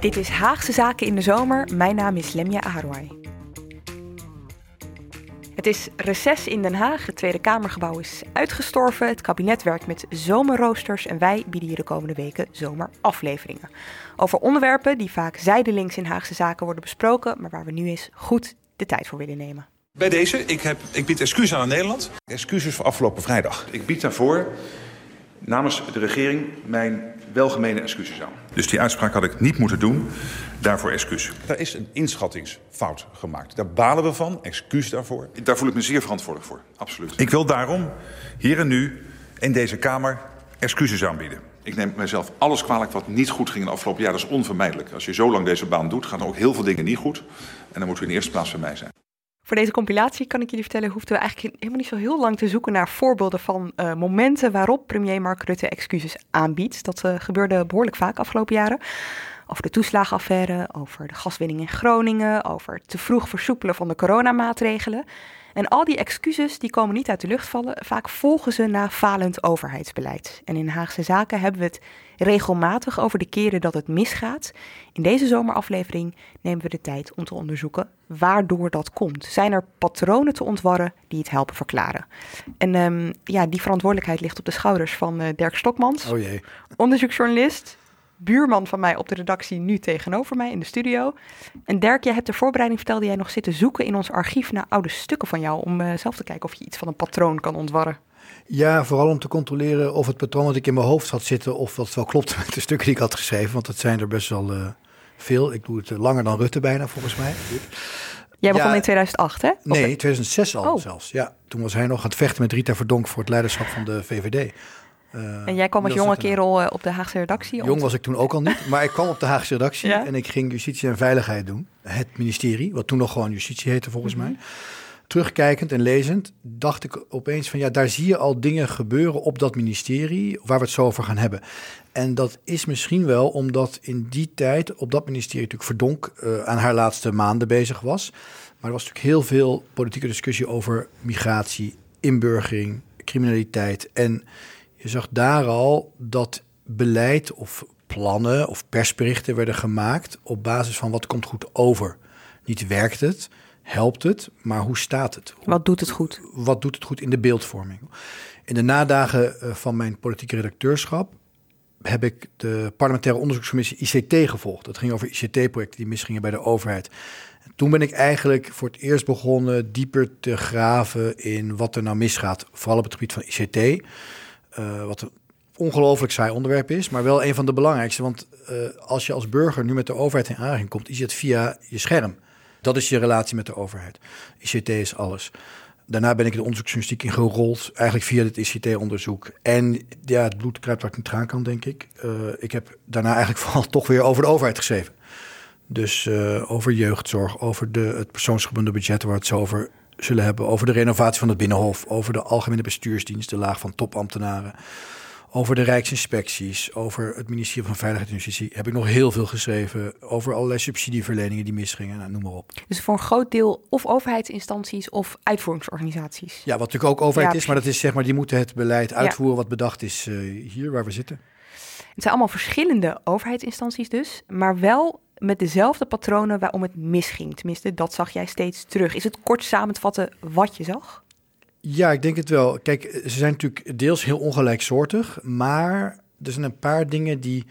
Dit is Haagse Zaken in de Zomer. Mijn naam is Lemja Aharwai. Het is reces in Den Haag. Het Tweede Kamergebouw is uitgestorven. Het kabinet werkt met zomerroosters en wij bieden hier de komende weken zomerafleveringen. Over onderwerpen die vaak zijdelings in Haagse Zaken worden besproken, maar waar we nu eens goed de tijd voor willen nemen. Bij deze, ik, heb, ik bied excuses aan Nederland. Excuses voor afgelopen vrijdag. Ik bied daarvoor namens de regering mijn welgemene excuses aan. Dus die uitspraak had ik niet moeten doen. Daarvoor excuus. Er is een inschattingsfout gemaakt. Daar balen we van. Excuus daarvoor. Daar voel ik me zeer verantwoordelijk voor. Absoluut. Ik wil daarom hier en nu in deze Kamer excuses aanbieden. Ik neem mijzelf alles kwalijk wat niet goed ging in het afgelopen jaar. Dat is onvermijdelijk. Als je zo lang deze baan doet, gaan er ook heel veel dingen niet goed. En dan moeten we in de eerste plaats voor mij zijn. Voor deze compilatie kan ik jullie vertellen, hoefden we eigenlijk helemaal niet zo heel lang te zoeken naar voorbeelden van uh, momenten waarop premier Mark Rutte excuses aanbiedt. Dat uh, gebeurde behoorlijk vaak afgelopen jaren. Over de toeslagenaffaire, over de gaswinning in Groningen, over het te vroeg versoepelen van de coronamaatregelen. En al die excuses die komen niet uit de lucht vallen. Vaak volgen ze na falend overheidsbeleid. En in Haagse Zaken hebben we het regelmatig over de keren dat het misgaat. In deze zomeraflevering nemen we de tijd om te onderzoeken waardoor dat komt. Zijn er patronen te ontwarren die het helpen verklaren? En um, ja, die verantwoordelijkheid ligt op de schouders van uh, Dirk Stokmans, oh jee. onderzoeksjournalist, buurman van mij op de redactie, nu tegenover mij in de studio. En Dirk, jij hebt de voorbereiding vertelde jij nog zitten zoeken in ons archief naar oude stukken van jou om uh, zelf te kijken of je iets van een patroon kan ontwarren. Ja, vooral om te controleren of het patroon wat ik in mijn hoofd had zitten, of dat wel klopt met de stukken die ik had geschreven. Want dat zijn er best wel uh, veel. Ik doe het langer dan Rutte bijna, volgens mij. Jij begon ja, in 2008, hè? Nee, 2006 al oh. zelfs. Ja, toen was hij nog aan het vechten met Rita Verdonk voor het leiderschap van de VVD. Uh, en jij kwam als jonge kerel uh, op de Haagse redactie? Jong was ik toen ook al niet, maar ik kwam op de Haagse redactie ja? en ik ging justitie en veiligheid doen. Het ministerie, wat toen nog gewoon justitie heette volgens mm -hmm. mij terugkijkend en lezend, dacht ik opeens van ja, daar zie je al dingen gebeuren op dat ministerie waar we het zo over gaan hebben. En dat is misschien wel omdat in die tijd op dat ministerie natuurlijk Verdonk uh, aan haar laatste maanden bezig was. Maar er was natuurlijk heel veel politieke discussie over migratie, inburgering, criminaliteit. En je zag daar al dat beleid of plannen of persberichten werden gemaakt op basis van wat komt goed over. Niet werkt het, helpt het, maar hoe staat het? Wat doet het goed? Wat doet het goed in de beeldvorming? In de nadagen eh, van mijn politieke redacteurschap heb ik de parlementaire onderzoekscommissie ICT gevolgd. Dat ging over ICT-projecten die misgingen bij de overheid. En toen ben ik eigenlijk voor het eerst begonnen dieper te graven in wat er nou misgaat, vooral op het gebied van ICT. Uh, wat een ongelooflijk saai onderwerp is, maar wel een van de belangrijkste. Want uh, als je als burger nu met de overheid in aanraking komt, is het via je scherm. Dat is je relatie met de overheid. ICT is alles. Daarna ben ik de onderzoeksjournalistiek ingerold, eigenlijk via het ICT-onderzoek. En ja, het bloed kruipt waar ik niet kan, denk ik. Uh, ik heb daarna eigenlijk vooral toch weer over de overheid geschreven. Dus over jeugdzorg, over de, het persoonsgebonden budget waar het zo over zullen hebben. Over de renovatie van het Binnenhof, over de algemene bestuursdienst, de laag van topambtenaren over de Rijksinspecties, over het ministerie van Veiligheid en Justitie heb ik nog heel veel geschreven. Over allerlei subsidieverleningen die misgingen, nou, noem maar op. Dus voor een groot deel of overheidsinstanties of uitvoeringsorganisaties. Ja, wat natuurlijk ook overheid ja, is, maar dat is zeg maar, die moeten het beleid uitvoeren ja. wat bedacht is uh, hier waar we zitten. Het zijn allemaal verschillende overheidsinstanties dus, maar wel met dezelfde patronen waarom het misging. Tenminste, dat zag jij steeds terug. Is het kort samen te vatten wat je zag? Ja, ik denk het wel. Kijk, ze zijn natuurlijk deels heel ongelijksoortig, maar er zijn een paar dingen die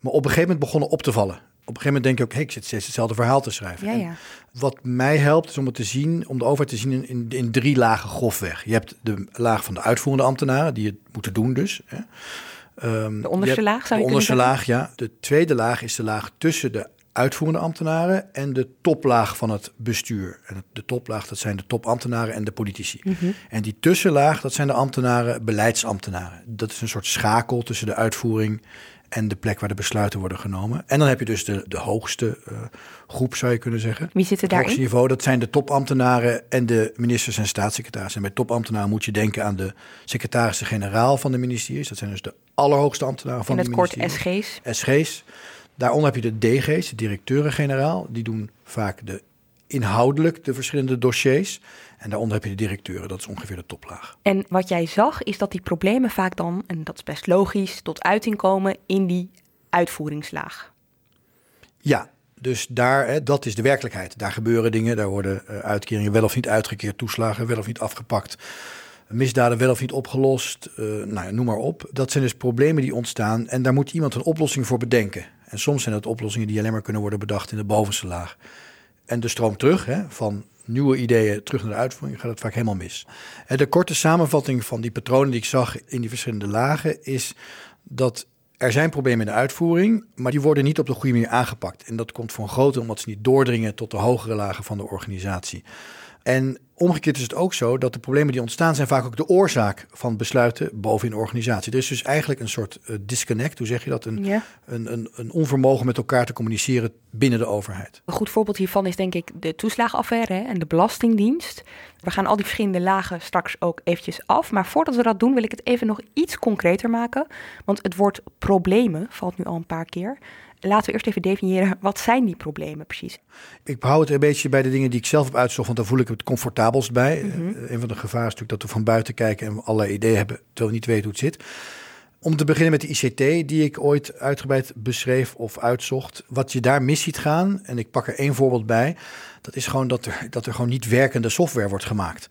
me op een gegeven moment begonnen op te vallen. Op een gegeven moment denk je ook, hey, ik zit steeds hetzelfde verhaal te schrijven. Ja, En ja. Wat mij helpt is om het te zien, om de overheid te zien in, in, in drie lagen grofweg. Je hebt de laag van de uitvoerende ambtenaren, die het moeten doen dus. Hè. Ehm, De onderste laag, zou je De onderste laag, ja. De tweede laag is de laag tussen de uitvoerende ambtenaren en de toplaag van het bestuur. En de toplaag, dat zijn de topambtenaren en de politici. Mhm. En die tussenlaag, dat zijn de ambtenaren, beleidsambtenaren. Dat is een soort schakel tussen de uitvoering en de plek waar de besluiten worden genomen. En dan heb je dus de, de hoogste eh, groep, zou je kunnen zeggen. Wie zitten Het hoogste niveau, dat zijn de topambtenaren en de ministers en staatssecretarissen. En bij topambtenaren moet je denken aan de secretarissen-generaal van de ministeries. Dat zijn dus de allerhoogste ambtenaren van de het kort ministeries. SG's. SG's. Daaronder heb je de DG's, de directeuren-generaal. Die doen vaak de inhoudelijk de verschillende dossiers. En daaronder heb je de directeuren, dat is ongeveer de toplaag. En wat jij zag, is dat die problemen vaak dan, en dat is best logisch, tot uiting komen in die uitvoeringslaag. Ja, dus daar, hè, dat is de werkelijkheid. Daar gebeuren dingen, daar worden eh, uitkeringen wel of niet uitgekeerd, toeslagen wel of niet afgepakt, misdaden wel of niet opgelost, eh, nou ja, noem maar op. Dat zijn dus problemen die ontstaan en daar moet iemand een oplossing voor bedenken. En soms zijn dat oplossingen die alleen maar kunnen worden bedacht in de bovenste laag. En de stroom terug, hè, van nieuwe ideeën terug naar de uitvoering, gaat het vaak helemaal mis. En de korte samenvatting van die patronen die ik zag in die verschillende lagen is dat er zijn problemen in de uitvoering, maar die worden niet op de goede manier aangepakt. En dat komt voor een groot deel omdat ze niet doordringen tot de hogere lagen van de organisatie. En omgekeerd is het ook zo dat de problemen die ontstaan zijn vaak ook de oorzaak van besluiten boven in de organisatie. Er is dus eigenlijk een soort eh, disconnect, hoe zeg je dat? Een, Ja. een, een, een onvermogen met elkaar te communiceren binnen de overheid. Een goed voorbeeld hiervan is denk ik de toeslagenaffaire hè, en de Belastingdienst. We gaan al die verschillende lagen straks ook eventjes af. Maar voordat we dat doen wil ik het even nog iets concreter maken. Want het woord problemen valt nu al een paar keer. Laten we eerst even definiëren, wat zijn die problemen precies? Ik hou het een beetje bij de dingen die ik zelf heb uitgezocht, want daar voel ik het comfortabelst bij. Eh, een van de gevaren is natuurlijk dat we van buiten kijken en allerlei ideeën hebben, terwijl we niet weten hoe het zit. Om te beginnen met de ICT, die ik ooit uitgebreid beschreef of uitzocht. Wat je daar mis ziet gaan, en ik pak er één voorbeeld bij, dat is gewoon dat er, dat er gewoon niet werkende software wordt gemaakt.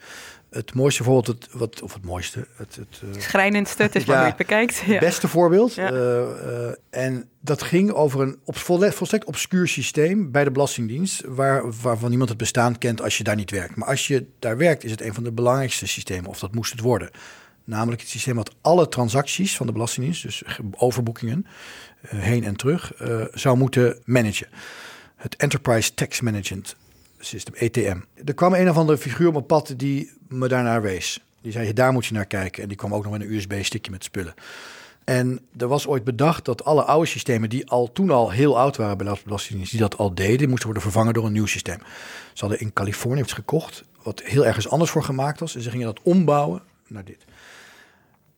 Het mooiste voorbeeld, het, wat, of het mooiste, het, het, eh, Schrijnendste, het is maar Ja. hoe je het bekijkt. Ja. het beste voorbeeld. Ja. Eh, eh, en dat ging over een op, volstrekt obscuur systeem bij de Belastingdienst, waar, waarvan niemand het bestaan kent als je daar niet werkt. Maar als je daar werkt, is het een van de belangrijkste systemen, of dat moest het worden. Namelijk het systeem wat alle transacties van de Belastingdienst, dus ge- overboekingen, heen en terug, zou moeten managen. Het Enterprise Tax Management System, ETM. Er kwam een of andere figuur op mijn pad die me daarnaar wees. Die zei, daar moet je naar kijken. En die kwam ook nog met een USB-stickje met spullen. En er was ooit bedacht dat alle oude systemen die al toen al heel oud waren bij Belastingdienst, die dat al deden, moesten worden vervangen door een nieuw systeem. Ze hadden in Californië iets gekocht, wat heel ergens anders voor gemaakt was. En ze gingen dat ombouwen naar dit.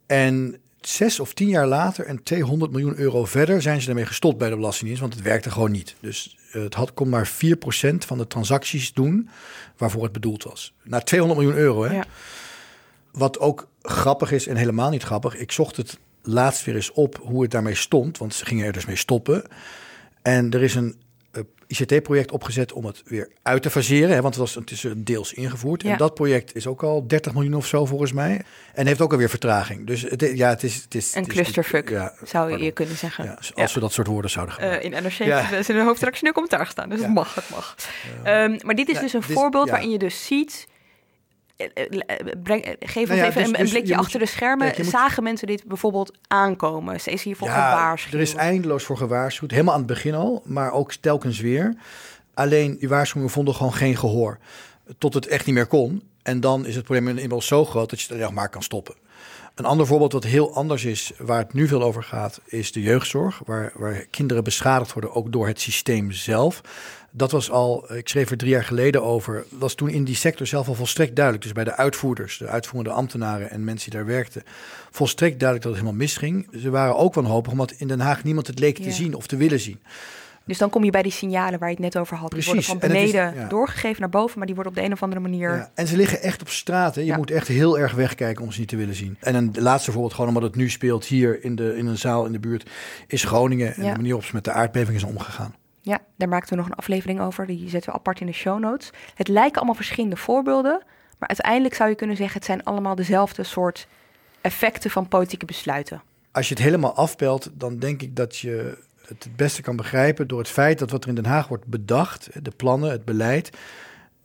En zes of tien jaar later en 200 miljoen euro verder zijn ze ermee gestopt bij de Belastingdienst, want het werkte gewoon niet. Dus eh, het had, kon maar 4% van de transacties doen waarvoor het bedoeld was. Na 200 miljoen euro, hè? Ja. Wat ook grappig is en helemaal niet grappig. Ik zocht het laatst weer eens op hoe het daarmee stond. Want ze gingen er dus mee stoppen. En er is een ICT-project opgezet om het weer uit te faseren. Hè, want het, was, het is eh, deels ingevoerd. Ja. En dat project is ook al 30 miljoen of zo volgens mij. En heeft ook alweer vertraging. Dus het, ja, het is... Het is Een het is- clusterfuck, ja, zou pardon. je kunnen zeggen. Ja, als we dat soort woorden zouden Eh, gebruiken. in NRC Ja. is in de hoofdredactioneel commentaar gestaan, dus het mag, het mag. Ehm, maar dit is dus een dit- voorbeeld waarin je dus ziet... eh, Breng, geef Nou ja, even dus- een, een dus blikje moet- achter de schermen. kijk, je moet- Zagen mensen dit bijvoorbeeld aankomen? Ze is hiervoor Ja, gewaarschuwd. er is eindeloos voor gewaarschuwd. Helemaal aan het begin al, maar ook telkens weer. Alleen die waarschuwingen vonden gewoon geen gehoor. Tot het echt niet meer kon. En dan is het probleem inmiddels zo groot dat je het nog maar kan stoppen. Een ander voorbeeld wat heel anders is, waar het nu veel over gaat, is de jeugdzorg. Waar, waar kinderen beschadigd worden, ook door het systeem zelf. Dat was al, ik schreef er drie jaar geleden over, was toen in die sector zelf al volstrekt duidelijk. Dus bij de uitvoerders, de uitvoerende ambtenaren en mensen die daar werkten, volstrekt duidelijk dat het helemaal misging. Ze waren ook wanhopig, omdat in Den Haag niemand het leek Ja. te zien of te willen zien. Dus dan kom je bij die signalen waar je het net over had. Die Precies. worden van is- beneden ja. doorgegeven naar boven, maar die worden op de een of andere manier... Ja, en ze liggen echt op straat. Hè. Je Ja. moet echt heel erg wegkijken om ze niet te willen zien. En een laatste voorbeeld, gewoon omdat het nu speelt hier in, de, in een zaal in de buurt, is Groningen. En de manier waarop ze met de aardbeving is omgegaan. Ja, daar maakten we nog een aflevering over. Die zetten we apart in de show notes. Het lijken allemaal verschillende voorbeelden. Maar uiteindelijk zou je kunnen zeggen, het zijn allemaal dezelfde soort effecten van politieke besluiten. Als je het helemaal afpelt, dan denk ik dat je het het beste kan begrijpen door het feit dat wat er in Den Haag wordt bedacht, de plannen, het beleid,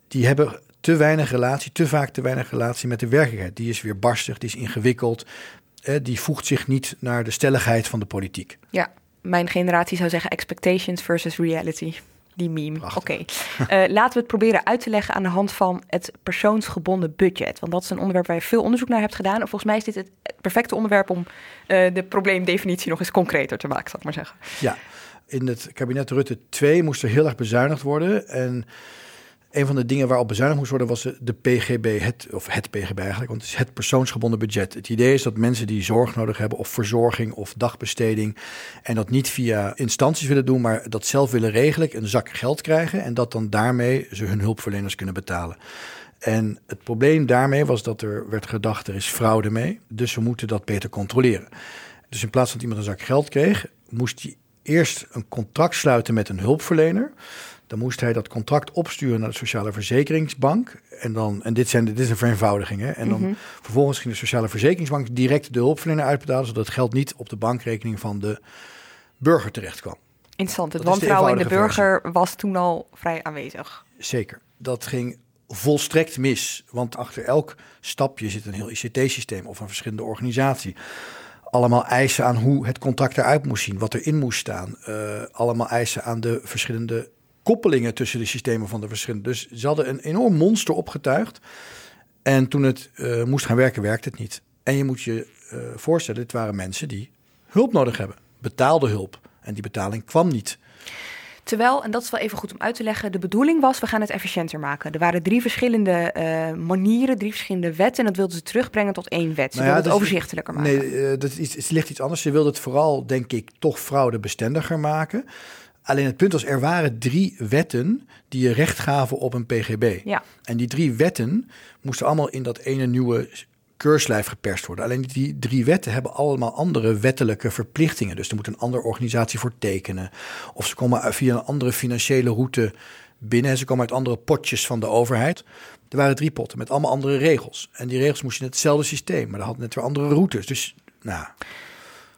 die hebben te weinig relatie, te vaak te weinig relatie met de werkelijkheid. Die is weer barstig, die is ingewikkeld, die voegt zich niet naar de stelligheid van de politiek. Ja, mijn generatie zou zeggen expectations versus reality. Die meme. Oké. Eh, laten we het proberen uit te leggen aan de hand van het persoonsgebonden budget. Want dat is een onderwerp waar je veel onderzoek naar hebt gedaan. En volgens mij is dit het perfecte onderwerp om uh, de probleemdefinitie nog eens concreter te maken, zal ik maar zeggen. Ja, in het kabinet Rutte 2 moest er heel erg bezuinigd worden. En een van de dingen waarop bezuinigd moest worden was de PGB, het, of het PGB eigenlijk, want het is het persoonsgebonden budget. Het idee is dat mensen die zorg nodig hebben, of verzorging of dagbesteding, en dat niet via instanties willen doen, maar dat zelf willen regelen, een zak geld krijgen en dat dan daarmee ze hun hulpverleners kunnen betalen. En het probleem daarmee was dat er werd gedacht, er is fraude mee, dus we moeten dat beter controleren. Dus in plaats van dat iemand een zak geld kreeg, moest hij eerst een contract sluiten met een hulpverlener. Dan moest hij dat contract opsturen naar de Sociale Verzekeringsbank. En, dan, en dit, zijn, dit is een vereenvoudiging. Hè? En dan mhm. vervolgens ging de Sociale Verzekeringsbank direct de hulpverlener uitbetalen, zodat het geld niet op de bankrekening van de burger terecht kwam. Interessant. Het wantrouwen in de burger was toen al vrij aanwezig. Zeker. Dat ging volstrekt mis. Want achter elk stapje zit een heel ICT-systeem of een verschillende organisatie. Allemaal eisen aan hoe het contract eruit moest zien, wat erin moest staan. Uh, allemaal eisen aan de verschillende koppelingen tussen de systemen van de verschillende. Dus ze hadden een enorm monster opgetuigd. En toen het uh, moest gaan werken, werkte het niet. En je moet je uh, voorstellen, dit waren mensen die hulp nodig hebben. Betaalde hulp. En die betaling kwam niet. Terwijl, en dat is wel even goed om uit te leggen, de bedoeling was, we gaan het efficiënter maken. Er waren drie verschillende uh, manieren, drie verschillende wetten. En dat wilden ze terugbrengen tot één wet. Ze nou ja, wilden het overzichtelijker maken. Nee, dat is, het ligt iets anders. Ze wilden het vooral, denk ik, toch fraudebestendiger maken. Alleen het punt was, er waren drie wetten die je recht gaven op een PGB. Ja. En die drie wetten moesten allemaal in dat ene nieuwe keurslijf geperst worden. Alleen die drie wetten hebben allemaal andere wettelijke verplichtingen. Dus er moet een andere organisatie voor tekenen. Of ze komen via een andere financiële route binnen. Ze komen uit andere potjes van de overheid. Er waren drie potten met allemaal andere regels. En die regels moesten in hetzelfde systeem, maar dat had net weer andere routes. Dus, nou.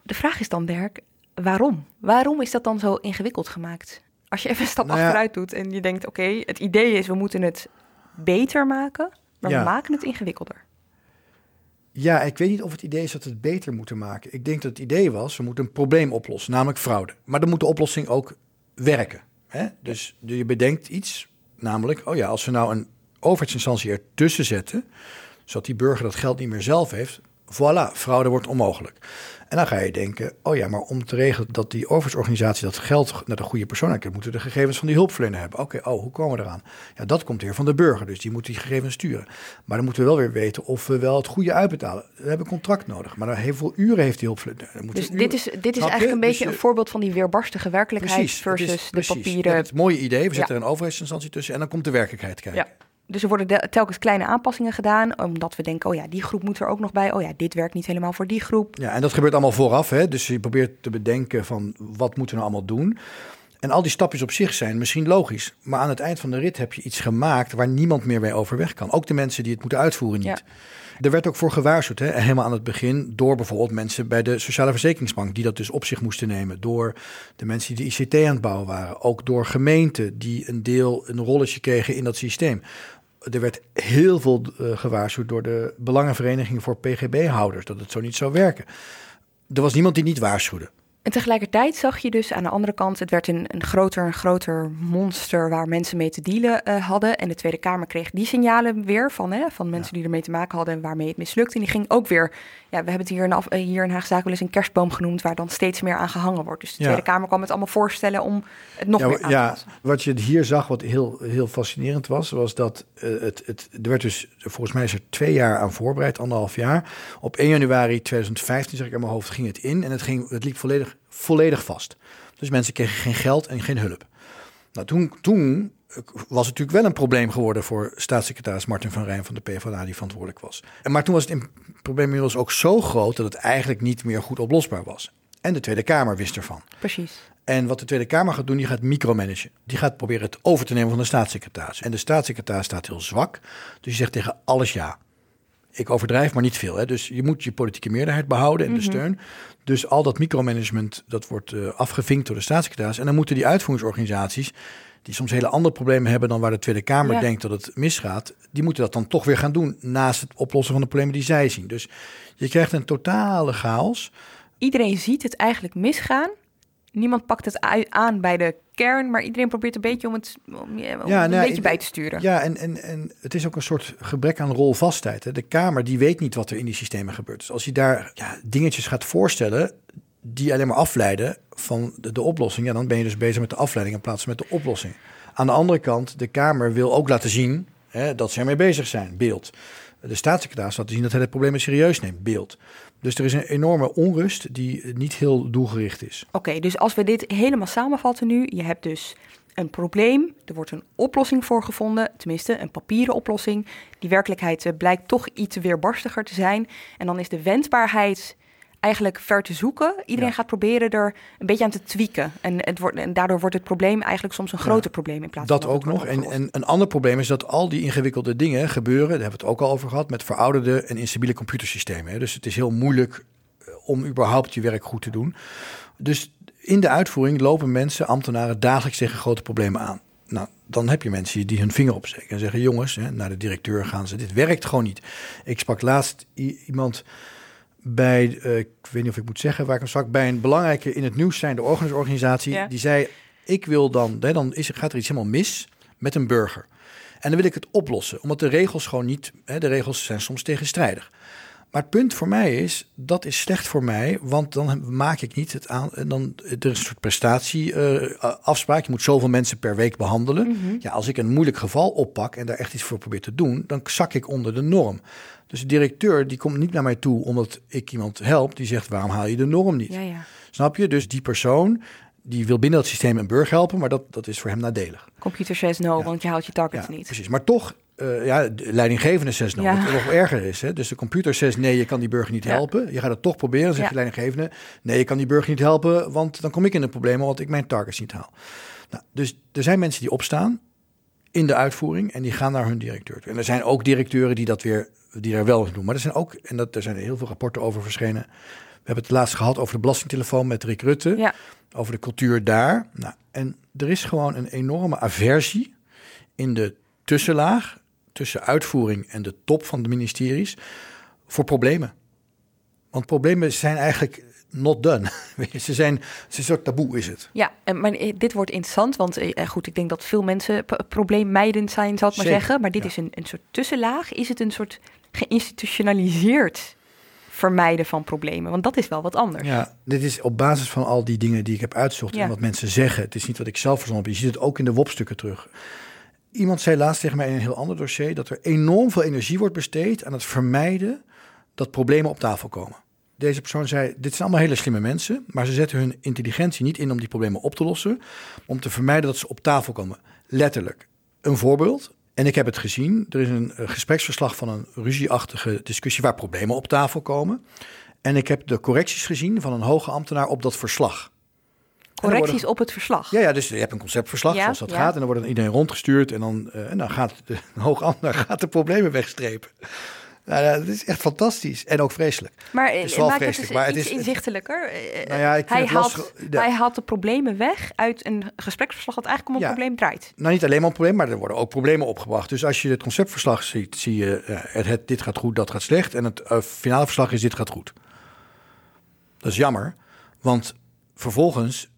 De vraag is dan, Dirk, waarom? Waarom is dat dan zo ingewikkeld gemaakt? Als je even een stap nou achteruit doet en je denkt, oké, het idee is we moeten het beter maken, maar we maken het ingewikkelder. Ja, ik weet niet of het idee is dat we het beter moeten maken. Ik denk dat het idee was, we moeten een probleem oplossen, namelijk fraude. Maar dan moet de oplossing ook werken. Hè? Dus je bedenkt iets, namelijk, oh ja, als we nou een overheidsinstantie ertussen zetten, zodat die burger dat geld niet meer zelf heeft, voilà, fraude wordt onmogelijk. En dan ga je denken, oh ja, maar om te regelen dat die overheidsorganisatie dat geld naar de goede persoon krijgt, moeten we de gegevens van die hulpverlener hebben. Oké, oh, hoe komen we eraan? Ja, dat komt weer van de burger, dus die moet die gegevens sturen. Maar dan moeten we wel weer weten of we wel het goede uitbetalen. We hebben contract nodig, maar heel veel uren heeft die hulpverlener. Dus dit is, dit is eigenlijk een beetje dus, een voorbeeld van die weerbarstige werkelijkheid precies, versus de papieren. Het mooie idee, we zetten er een overheidsinstantie tussen en dan komt de werkelijkheid kijken. Ja. Dus er worden telkens kleine aanpassingen gedaan, omdat we denken, oh ja, die groep moet er ook nog bij. Oh ja, dit werkt niet helemaal voor die groep. Ja, en dat gebeurt allemaal vooraf. Hè? Dus je probeert te bedenken van, wat moeten we nou allemaal doen? En al die stapjes op zich zijn misschien logisch. Maar aan het eind van de rit heb je iets gemaakt waar niemand meer mee overweg kan. Ook de mensen die het moeten uitvoeren niet. Er werd ook voor gewaarschuwd, hè, helemaal aan het begin, door bijvoorbeeld mensen bij de Sociale Verzekeringsbank, die dat dus op zich moesten nemen. Door de mensen die de ICT aan het bouwen waren. Ook door gemeenten die een deel, een rolletje kregen in dat systeem er werd heel veel uh, gewaarschuwd door de Belangenvereniging voor PGB-houders dat het zo niet zou werken. Er was niemand die niet waarschuwde. En tegelijkertijd zag je dus aan de andere kant, het werd een, een groter en groter monster waar mensen mee te dealen uh, hadden. En de Tweede Kamer kreeg die signalen weer van, hè, van mensen die ermee te maken hadden en waarmee het mislukt. En die ging ook weer, ja, we hebben het hier in, af, hier in Haagzaak wel eens een kerstboom genoemd, waar dan steeds meer aan gehangen wordt. Dus de Tweede Kamer kwam het allemaal voorstellen om het nog meer aan te passen. Ja, wat je hier zag, wat heel, heel fascinerend was, was dat uh, het, het, er werd dus, volgens mij is er twee jaar aan voorbereid, anderhalf jaar. Op 1 januari 2015, zeg ik aan mijn hoofd, ging het in en het, ging, het liep volledig volledig vast. Dus mensen kregen geen geld en geen hulp. Nou, toen, toen was het natuurlijk wel een probleem geworden voor staatssecretaris Martin van Rijn van de PvdA die verantwoordelijk was. En maar toen was het probleem inmiddels ook zo groot dat het eigenlijk niet meer goed oplosbaar was. En de Tweede Kamer wist ervan. Precies. En wat de Tweede Kamer gaat doen, die gaat micromanagen. Die gaat proberen het over te nemen van de staatssecretaris. En de staatssecretaris staat heel zwak. Dus die zegt tegen alles ja. Ik overdrijf, maar niet veel. Hè. Dus je moet je politieke meerderheid behouden en de steun. Dus al dat micromanagement, dat wordt uh, afgevinkt door de staatssecretaris. En dan moeten die uitvoeringsorganisaties, die soms hele andere problemen hebben dan waar de Tweede Kamer Ja. denkt dat het misgaat, die moeten dat dan toch weer gaan doen naast het oplossen van de problemen die zij zien. Dus je krijgt een totale chaos. Iedereen ziet het eigenlijk misgaan. Niemand pakt het aan bij de kern, maar iedereen probeert een beetje om het om, ja, om Ja, het nou, een beetje bij te sturen. Ja, en, en, en het is ook een soort gebrek aan rolvastheid. Hè. De Kamer die weet niet wat er in die systemen gebeurt. Dus als je daar ja, dingetjes gaat voorstellen die alleen maar afleiden van de, de oplossing, ja, dan ben je dus bezig met de afleiding in plaats van met de oplossing. Aan de andere kant, de Kamer wil ook laten zien hè, dat ze ermee bezig zijn, beeld. De staatssecretaris laat zien dat hij het probleem serieus neemt, beeld. Dus er is een enorme onrust die niet heel doelgericht is. Oké, dus als we dit helemaal samenvatten nu, je hebt dus een probleem, er wordt een oplossing voor gevonden, tenminste een papieren oplossing. Die werkelijkheid eh, blijkt toch iets weerbarstiger te zijn. En dan is de wendbaarheid eigenlijk ver te zoeken. Iedereen Ja. gaat proberen er een beetje aan te tweaken. En, het wordt, en daardoor wordt het probleem eigenlijk soms een groter probleem in plaats Dat van ook het wordt nog. En, en een ander probleem is dat al die ingewikkelde dingen gebeuren, daar hebben we het ook al over gehad, met verouderde en instabiele computersystemen. hè. Dus het is heel moeilijk eh, om überhaupt je werk goed te doen. Dus in de uitvoering lopen mensen, ambtenaren, dagelijks tegen grote problemen aan. Nou, dan heb je mensen die hun vinger opsteken en zeggen: jongens, hè, naar de directeur gaan ze, dit werkt gewoon niet. Ik sprak laatst iemand bij, eh, ik weet niet of ik moet zeggen waar ik hem sprak, bij een belangrijke in het nieuws zijnde organisatie. Ja. Die zei: Ik wil dan, hè, dan is, gaat er iets helemaal mis met een burger. En dan wil ik het oplossen, omdat de regels gewoon niet, hè, de regels zijn soms tegenstrijdig. Maar het punt voor mij is, dat is slecht voor mij, want dan maak ik niet het aan. en Dan, er is een soort prestatieafspraak. je moet zoveel mensen per week behandelen. Ja, als ik een moeilijk geval oppak en daar echt iets voor probeer te doen, dan zak ik onder de norm. Dus de directeur die komt niet naar mij toe omdat ik iemand help. Die zegt, waarom haal je de norm niet? Ja, ja. Snap je? Dus die persoon die wil binnen dat systeem een burger helpen, maar dat, dat is voor hem nadelig. Computer says no, Ja. want je haalt je targets Ja, niet. precies. Maar toch, eh, ja, de leidinggevende zegt no, Ja. wat nog erger is. Hè? Dus de computer zegt nee, je kan die burger niet Ja. helpen. Je gaat het toch proberen, dan de leidinggevende nee, je kan die burger niet helpen, want dan kom ik in de problemen, want ik mijn targets niet haal. Nou, dus er zijn mensen die opstaan in de uitvoering en die gaan naar hun directeur toe. En er zijn ook directeuren die dat weer, die daar wel doen. Maar er zijn ook, en dat, er zijn heel veel rapporten over verschenen. We hebben het laatst gehad over de belastingtelefoon met Rick Rutte Ja. over de cultuur daar. Nou, en er is gewoon een enorme aversie in de tussenlaag tussen uitvoering en de top van de ministeries voor problemen. Want problemen zijn eigenlijk not done. Ze zijn, het is een soort taboe is het. Ja, en, maar eh, dit wordt interessant, want eh, eh, goed, ik denk dat veel mensen probleemmijdend zijn, zal ik maar Zeker, zeggen. Maar dit ja. is een, een soort tussenlaag. Is het een soort geïnstitutionaliseerd vermijden van problemen? Want dat is wel wat anders. Ja, dit is op basis van al die dingen die ik heb uitgezocht Ja. en wat mensen zeggen. Het is niet wat ik zelf verzonnen heb. Je ziet het ook in de WOP-stukken terug. Iemand zei laatst tegen mij in een heel ander dossier dat er enorm veel energie wordt besteed aan het vermijden dat problemen op tafel komen. Deze persoon zei: Dit zijn allemaal hele slimme mensen, maar ze zetten hun intelligentie niet in om die problemen op te lossen, om te vermijden dat ze op tafel komen. Letterlijk. Een voorbeeld. En ik heb het gezien. Er is een eh, gespreksverslag van een ruzieachtige discussie waar problemen op tafel komen. En ik heb de correcties gezien van een hoge ambtenaar op dat verslag. Correcties worden- op het verslag. Ja, ja, dus je hebt een conceptverslag Ja, zoals dat ja. gaat. En dan wordt het iedereen rondgestuurd. En dan, eh, en dan gaat de een hoog ambtenaar gaat de problemen wegstrepen. Nou ja, dat is echt fantastisch. En ook vreselijk. Maar Het eh, is wel het vreselijk, eens maar het is- inzichtelijker. Eh, eh, Nou ja, hij, het haalt, ja. hij haalt de problemen weg uit een gespreksverslag dat eigenlijk om een Ja. probleem draait. Nou, niet alleen maar een probleem, maar er worden ook problemen opgebracht. Dus als je het conceptverslag ziet, zie je eh, het, het- dit gaat goed, dat gaat slecht. En het eh, finale verslag is dit gaat goed. Dat is jammer, want vervolgens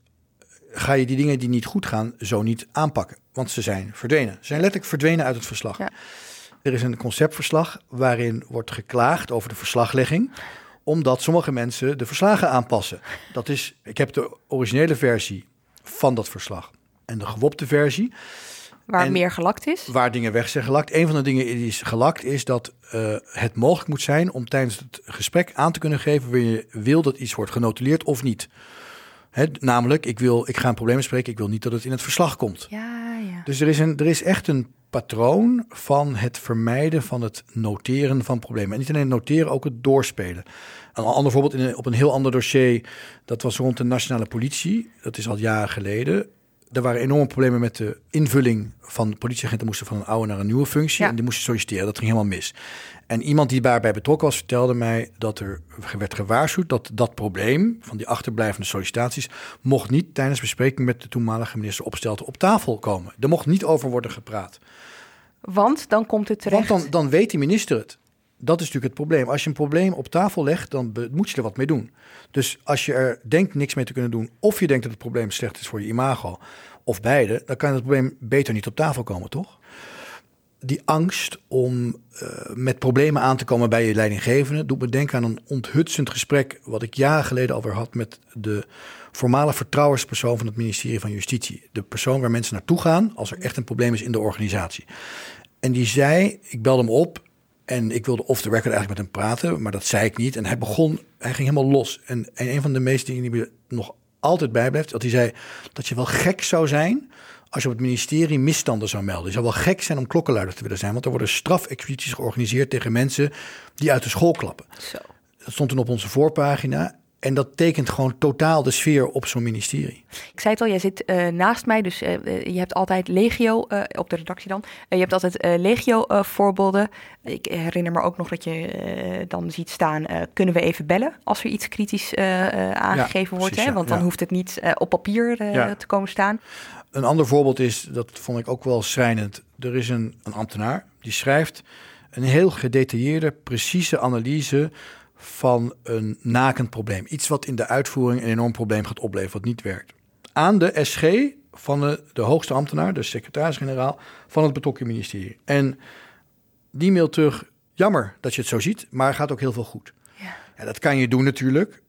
ga je die dingen die niet goed gaan zo niet aanpakken. Want ze zijn verdwenen. Ze zijn letterlijk verdwenen uit het verslag. Ja. Er is een conceptverslag waarin wordt geklaagd over de verslaglegging omdat sommige mensen de verslagen aanpassen. Dat is, ik heb de originele versie van dat verslag en de gewopte versie, Waar En- meer gelakt is. waar dingen weg zijn gelakt. Een van de dingen die is gelakt is dat eh, het mogelijk moet zijn om tijdens het gesprek aan te kunnen geven wanneer je wil dat iets wordt genotuleerd of niet. Namelijk, ik, wil, ik ga een probleem bespreken, ik wil niet dat het in het verslag komt. Ja, ja. Dus er is, een, er is echt een patroon van het vermijden van het noteren van problemen. En niet alleen het noteren, ook het doorspelen. Een ander voorbeeld in op een heel ander dossier, dat was rond de nationale politie. Dat is al jaren geleden. Er waren enorme problemen met de invulling van politieagenten moesten van een oude naar een nieuwe functie. Ja. En die moesten solliciteren. Dat ging helemaal mis. En iemand die daarbij betrokken was, vertelde mij dat er werd gewaarschuwd dat dat probleem van die achterblijvende sollicitaties mocht niet tijdens bespreking met de toenmalige minister Opstelten op tafel komen. Er mocht niet over worden gepraat. Want dan komt het terecht. Want dan, dan weet die minister het. Dat is natuurlijk het probleem. Als je een probleem op tafel legt, dan moet je er wat mee doen. Dus als je er denkt niks mee te kunnen doen, of je denkt dat het probleem slecht is voor je imago, of beide, dan kan het probleem beter niet op tafel komen, toch? Die angst om eh, met problemen aan te komen bij je leidinggevende doet me denken aan een onthutsend gesprek wat ik jaren geleden alweer had met de voormalige vertrouwenspersoon van het ministerie van Justitie. De persoon waar mensen naartoe gaan als er echt een probleem is in de organisatie. En die zei, ik belde hem op en ik wilde off the record eigenlijk met hem praten, maar dat zei ik niet. En hij begon, hij ging helemaal los. En, en een van de meeste dingen die me nog altijd bijblijft, dat hij zei dat je wel gek zou zijn als je op het ministerie misstanden zou melden. Je zou wel gek zijn om klokkenluider te willen zijn, want er worden strafexpedities georganiseerd tegen mensen die uit de school klappen. Zo. Dat stond toen op onze voorpagina. En dat tekent gewoon totaal de sfeer op zo'n ministerie. Ik zei het al, jij zit eh, naast mij, dus eh, eh, je hebt altijd legio op de redactie dan. Je hebt altijd eh, legio eh, voorbeelden. Ik herinner me ook nog dat je dan ziet staan, kunnen we even bellen als er iets kritisch aangegeven wordt. precies, hè? Want dan ja. hoeft het niet op papier Ja. te komen staan. Een ander voorbeeld is, dat vond ik ook wel schrijnend. Er is een, een ambtenaar die schrijft een heel gedetailleerde, precieze analyse van een nakend probleem. Iets wat in de uitvoering een enorm probleem gaat opleveren, wat niet werkt. Aan de SG van de, de hoogste ambtenaar, de secretaris-generaal van het betrokken ministerie. En die mailt terug, jammer dat je het zo ziet, maar gaat ook heel veel goed. Ja. Ja, dat kan je doen natuurlijk,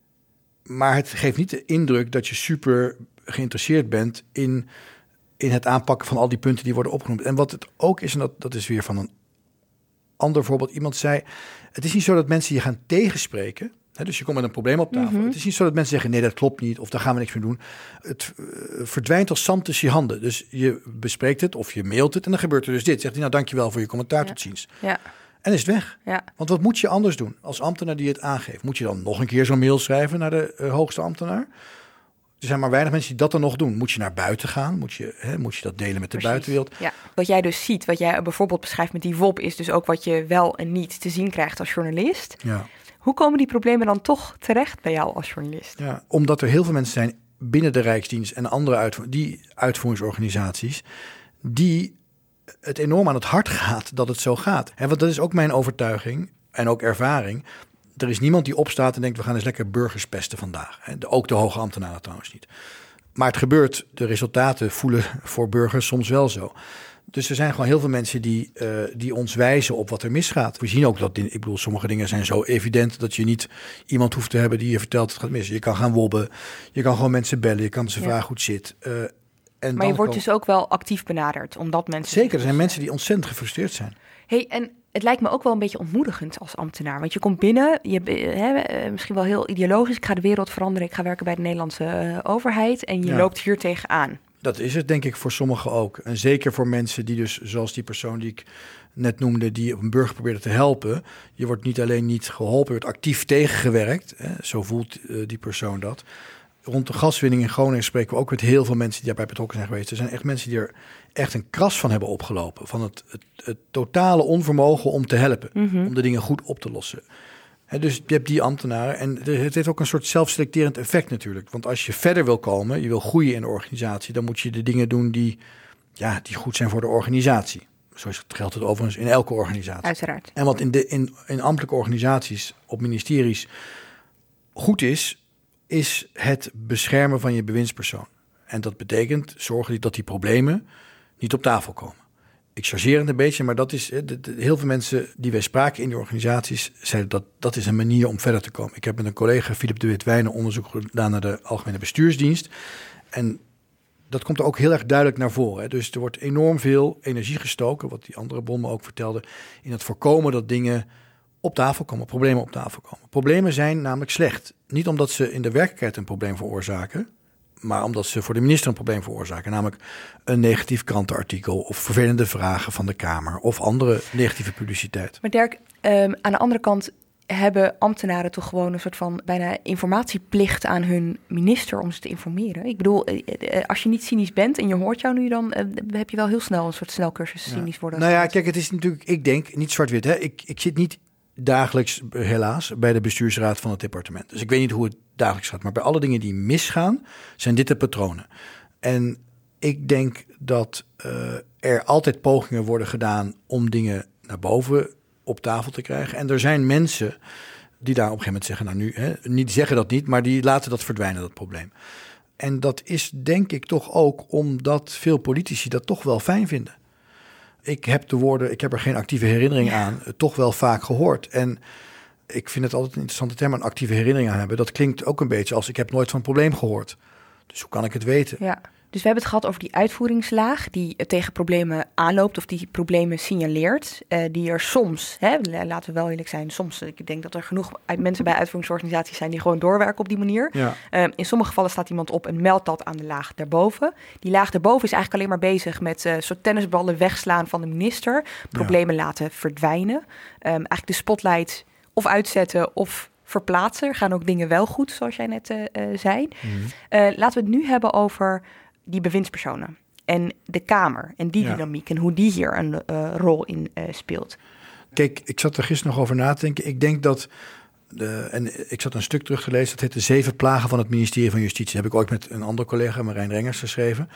maar het geeft niet de indruk dat je super geïnteresseerd bent in, in het aanpakken van al die punten die worden opgenoemd. En wat het ook is, en dat, dat is weer van een ander voorbeeld. Iemand zei, het is niet zo dat mensen je gaan tegenspreken. Hè, dus je komt met een probleem op tafel. Het is niet zo dat mensen zeggen, nee, dat klopt niet. Of daar gaan we niks mee doen. Het eh, verdwijnt als zand tussen je handen. Dus je bespreekt het of je mailt het en dan gebeurt er dus dit. Zegt hij, nou dankjewel voor je commentaar, tot ziens. Ja, En is het weg. ja. Want wat moet je anders doen als ambtenaar die het aangeeft? Moet je dan nog een keer zo'n mail schrijven naar de eh, hoogste ambtenaar? Er zijn maar weinig mensen die dat dan nog doen. Moet je naar buiten gaan? Moet je, hè, moet je dat delen met de Precies. buitenwereld? Ja, wat jij dus ziet, wat jij bijvoorbeeld beschrijft met die WOP, is dus ook wat je wel en niet te zien krijgt als journalist. Ja. Hoe komen die problemen dan toch terecht bij jou als journalist? ja. Omdat er heel veel mensen zijn binnen de Rijksdienst en andere uitvo- die uitvoeringsorganisaties... die het enorm aan het hart gaat dat het zo gaat. En want dat is ook mijn overtuiging en ook ervaring. Er is niemand die opstaat en denkt... we gaan eens lekker burgers pesten vandaag. Ook de hoge ambtenaren trouwens niet. Maar het gebeurt, de resultaten voelen voor burgers soms wel zo. Dus er zijn gewoon heel veel mensen die, eh, die ons wijzen op wat er misgaat. We zien ook dat, ik bedoel, sommige dingen zijn zo evident dat je niet iemand hoeft te hebben die je vertelt het gaat mis. Je kan gaan wobben, je kan gewoon mensen bellen, je kan ze Ja. vragen hoe het zit. Eh, en Maar je wordt dus ook wel actief benaderd, omdat mensen... Zeker, er zijn mensen die ontzettend gefrustreerd zijn. Hey, en het lijkt me ook wel een beetje ontmoedigend als ambtenaar. Want je komt binnen, je, be- hè, eh, misschien wel heel ideologisch. Ik ga de wereld veranderen, ik ga werken bij de Nederlandse eh, overheid. En je Ja. loopt hier tegenaan. Dat is het denk ik voor sommigen ook. En zeker voor mensen die dus, zoals die persoon die ik net noemde, die op een burger probeerde te helpen. Je wordt niet alleen niet geholpen, je wordt actief tegengewerkt. Hè? Zo voelt eh, die persoon dat. Rond de gaswinning in Groningen spreken we ook met heel veel mensen die daarbij betrokken zijn geweest. Er zijn echt mensen die er echt een kras van hebben opgelopen. Van het, het, het totale onvermogen om te helpen. Om de dingen goed op te lossen. Hè, dus je hebt die ambtenaren en het heeft ook een soort zelfselecterend effect natuurlijk. Want als je verder wil komen, je wil groeien in de organisatie, dan moet je de dingen doen die, ja, die goed zijn voor de organisatie. Zo geldt het overigens in elke organisatie. Uiteraard. En wat in, de, in, in ambtelijke organisaties, op ministeries, goed is, is het beschermen van je bewindspersoon. En dat betekent zorgen dat die problemen niet op tafel komen. Ik chargeer het een beetje, maar dat is, heel veel mensen die wij spraken in die organisaties zeiden dat dat is een manier om verder te komen. Ik heb met een collega, Philip de Wit Wijnen, onderzoek gedaan naar de Algemene Bestuursdienst. En dat komt er ook heel erg duidelijk naar voren. Dus er wordt enorm veel energie gestoken, wat die andere bron me ook vertelde, in het voorkomen dat dingen op tafel komen, problemen op tafel komen. Problemen zijn namelijk slecht. Niet omdat ze in de werkelijkheid een probleem veroorzaken, maar omdat ze voor de minister een probleem veroorzaken. Namelijk een negatief krantenartikel of vervelende vragen van de Kamer of andere negatieve publiciteit. Maar Dirk, ehm, aan de andere kant hebben ambtenaren toch gewoon een soort van bijna informatieplicht aan hun minister om ze te informeren. Ik bedoel, eh, eh, als je niet cynisch bent en je hoort jou nu, dan eh, heb je wel heel snel een soort snelcursus cynisch worden. Nou ja, kijk, het is natuurlijk, ik denk, niet zwart-wit. Ik, ik zit niet dagelijks, helaas, bij de bestuursraad van het departement. Dus ik weet niet hoe het dagelijks gaat. Maar bij alle dingen die misgaan, zijn dit de patronen. En ik denk dat er altijd pogingen worden gedaan om dingen naar boven op tafel te krijgen. En er zijn mensen die daar op een gegeven moment zeggen, nou nu, hè, niet zeggen dat niet, maar die laten dat verdwijnen, dat probleem. En dat is denk ik toch ook omdat veel politici dat toch wel fijn vinden. Ik heb de woorden, ik heb er geen actieve herinnering aan, toch wel vaak gehoord. En ik vind het altijd een interessante term, een actieve herinnering aan hebben. Dat klinkt ook een beetje als ik heb nooit van een probleem gehoord. Dus hoe kan ik het weten? Ja. Dus we hebben het gehad over die uitvoeringslaag die tegen problemen aanloopt of die problemen signaleert. Uh, die er soms, hè, laten we wel eerlijk zijn, soms, ik denk dat er genoeg mensen bij uitvoeringsorganisaties zijn die gewoon doorwerken op die manier. Ja. Uh, in sommige gevallen staat iemand op en meldt dat aan de laag daarboven. Die laag daarboven is eigenlijk alleen maar bezig met uh, soort tennisballen wegslaan van de minister, problemen laten verdwijnen. Um, eigenlijk de spotlight of uitzetten of verplaatsen. Er gaan ook dingen wel goed, zoals jij net zei. Mm. laten we het nu hebben over die bewindspersonen en de Kamer en die dynamiek en hoe die hier een uh, rol in uh, speelt. Kijk, ik zat er gisteren nog over na te denken. Ik denk dat, de, en ik zat een stuk terug te lezen, dat heet De Zeven Plagen van het Ministerie van Justitie. Dat heb ik ooit met een andere collega, Marijn Rengers, geschreven.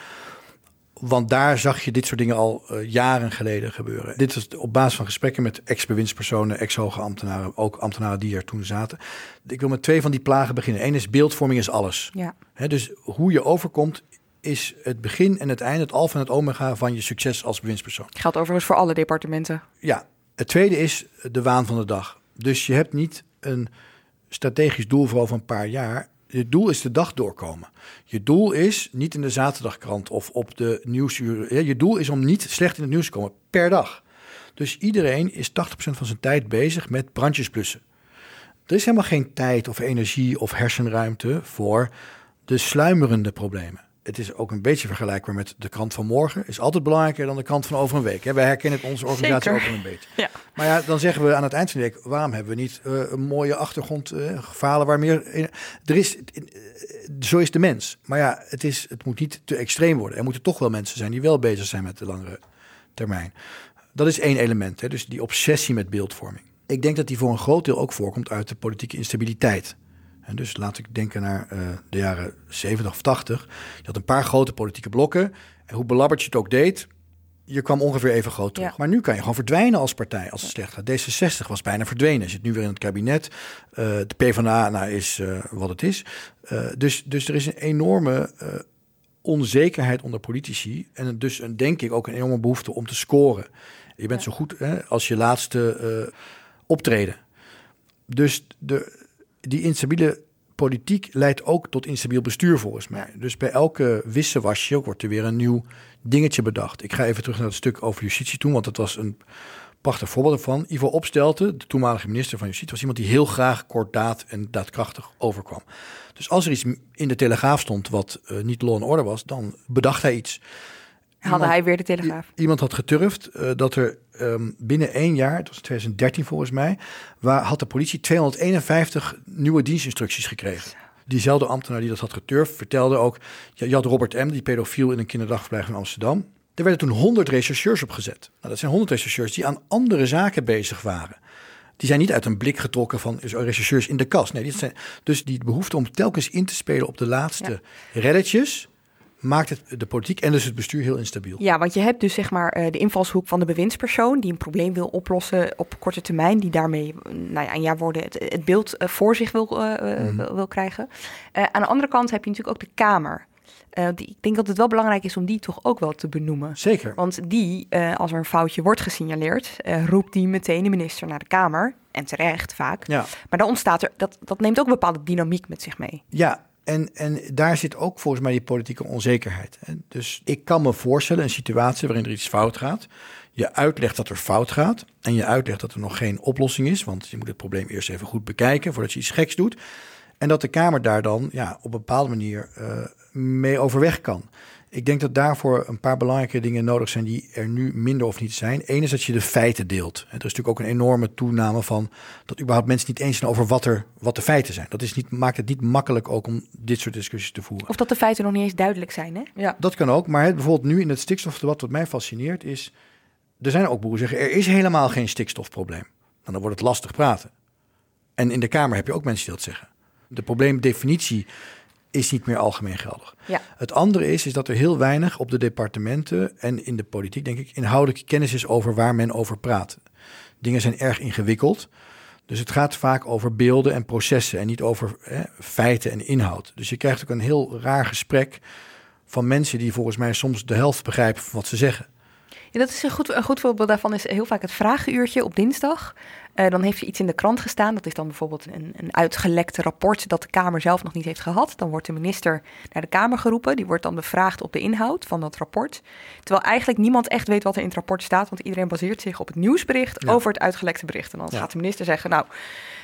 Want daar zag je dit soort dingen al uh, jaren geleden gebeuren. Dit was op basis van gesprekken met ex-bewindspersonen, ex-hoge ambtenaren, ook ambtenaren die er toen zaten. Ik wil met twee van die plagen beginnen. Eén is beeldvorming is alles. Ja. dus hoe je overkomt is het begin en het einde, het alfa en het omega van je succes als bewindspersoon. Geldt overigens voor alle departementen. Ja, het tweede is de waan van de dag. Dus je hebt niet een strategisch doel voor over een paar jaar. Je doel is de dag doorkomen. Je doel is niet in de zaterdagkrant of op de nieuwsuur. Je doel is om niet slecht in het nieuws te komen per dag. Dus iedereen is 80% van zijn tijd bezig met brandjes blussen. Er is helemaal geen tijd of energie of hersenruimte voor de sluimerende problemen het is ook een beetje vergelijkbaar met de krant van morgen. Is altijd belangrijker dan de krant van over een week. Wij herkennen het onze organisatie ook wel een beetje. Ja. Maar ja, dan zeggen we aan het eind van de week: waarom hebben we niet uh, een mooie achtergrond, uh, waar meer. er is, uh, zo is de mens. Maar ja, het, is, het moet niet te extreem worden. Er moeten toch wel mensen zijn die wel bezig zijn met de langere termijn. Dat is één element, hè, dus die obsessie met beeldvorming. Ik denk dat die voor een groot deel ook voorkomt uit de politieke instabiliteit. En dus laat ik denken naar uh, de jaren 70 of 80. Je had een paar grote politieke blokken. En hoe belabberd je het ook deed, je kwam ongeveer even groot terug. Ja. Maar nu kan je gewoon verdwijnen als partij als het slecht gaat. D66 was bijna verdwenen. Zit nu weer in het kabinet. Uh, de PvdA nou, is uh, wat het is. dus, dus er is een enorme onzekerheid onder politici. En dus een, denk ik ook een enorme behoefte om te scoren. Je bent zo goed hè, als je laatste optreden. Dus de, die instabiele politiek leidt ook tot instabiel bestuur volgens mij. Dus bij elke wisselwasje wordt er weer een nieuw dingetje bedacht. Ik ga even terug naar het stuk over justitie toen, want dat was een prachtig voorbeeld ervan. Ivo Opstelten, de toenmalige minister van Justitie, was iemand die heel graag kortdaad en daadkrachtig overkwam. Dus als er iets in de Telegraaf stond wat uh, niet law and order was, dan bedacht hij iets. Hadden hij weer de Telegraaf? Iemand had geturfd uh, dat er um, binnen één jaar, het was 2013 volgens mij, waar, had de politie 251 nieuwe dienstinstructies gekregen. Diezelfde ambtenaar die dat had geturfd vertelde ook, je, had Robert M., die pedofiel in een kinderdagverblijf in Amsterdam. Er werden toen 100 rechercheurs opgezet. Nou, dat zijn 100 rechercheurs die aan andere zaken bezig waren. Die zijn niet uit een blik getrokken van rechercheurs in de kast. Nee, dit zijn, dus die behoefte om telkens in te spelen op de laatste ja. reddetjes maakt het de politiek en dus het bestuur heel instabiel. Ja, want je hebt dus zeg maar uh, de invalshoek van de bewindspersoon die een probleem wil oplossen op korte termijn, die daarmee, nou ja, in jouw woorden, het, het beeld uh, voor zich wil, uh, mm. wil, wil, krijgen. aan de andere kant heb je natuurlijk ook de Kamer. Die, ik denk dat het wel belangrijk is om die toch ook wel te benoemen. Zeker. Want die, als er een foutje wordt gesignaleerd, roept die meteen de minister naar de Kamer. En terecht vaak. Ja. Maar dan ontstaat er, dat, dat neemt ook een bepaalde dynamiek met zich mee. Ja, en, en daar zit ook volgens mij die politieke onzekerheid. Dus ik kan me voorstellen een situatie waarin er iets fout gaat. Je uitlegt dat er fout gaat. En je uitlegt dat er nog geen oplossing is. Want je moet het probleem eerst even goed bekijken voordat je iets geks doet. En dat de Kamer daar dan ja, op een bepaalde manier uh, mee overweg kan. Ik denk dat daarvoor een paar belangrijke dingen nodig zijn die er nu minder of niet zijn. Eén is dat je de feiten deelt. Er is natuurlijk ook een enorme toename van dat überhaupt mensen niet eens zijn over wat, er, wat de feiten zijn. Dat is niet, maakt het niet makkelijk ook om dit soort discussies te voeren. Of dat de feiten nog niet eens duidelijk zijn, hè? Ja. Dat kan ook, maar bijvoorbeeld nu in het stikstofdebat wat mij fascineert is... er zijn ook boeren die zeggen er is helemaal geen stikstofprobleem. Nou, dan wordt het lastig praten. En in de Kamer heb je ook mensen die dat zeggen. De probleemdefinitie is niet meer algemeen geldig. Ja. Het andere is, is dat er heel weinig op de departementen en in de politiek, denk ik, inhoudelijke kennis is over waar men over praat. Dingen zijn erg ingewikkeld. Dus het gaat vaak over beelden en processen en niet over hè, feiten en inhoud. Dus je krijgt ook een heel raar gesprek van mensen die volgens mij soms de helft begrijpen van wat ze zeggen. Ja, dat is een goed, een goed voorbeeld daarvan is heel vaak het vragenuurtje op dinsdag. Uh, dan heeft er iets in de krant gestaan. Dat is dan bijvoorbeeld een, een uitgelekte rapport dat de Kamer zelf nog niet heeft gehad. Dan wordt de minister naar de Kamer geroepen. Die wordt dan bevraagd op de inhoud van dat rapport. Terwijl eigenlijk niemand echt weet wat er in het rapport staat. Want iedereen baseert zich op het nieuwsbericht over het uitgelekte bericht. En dan gaat de minister zeggen, nou,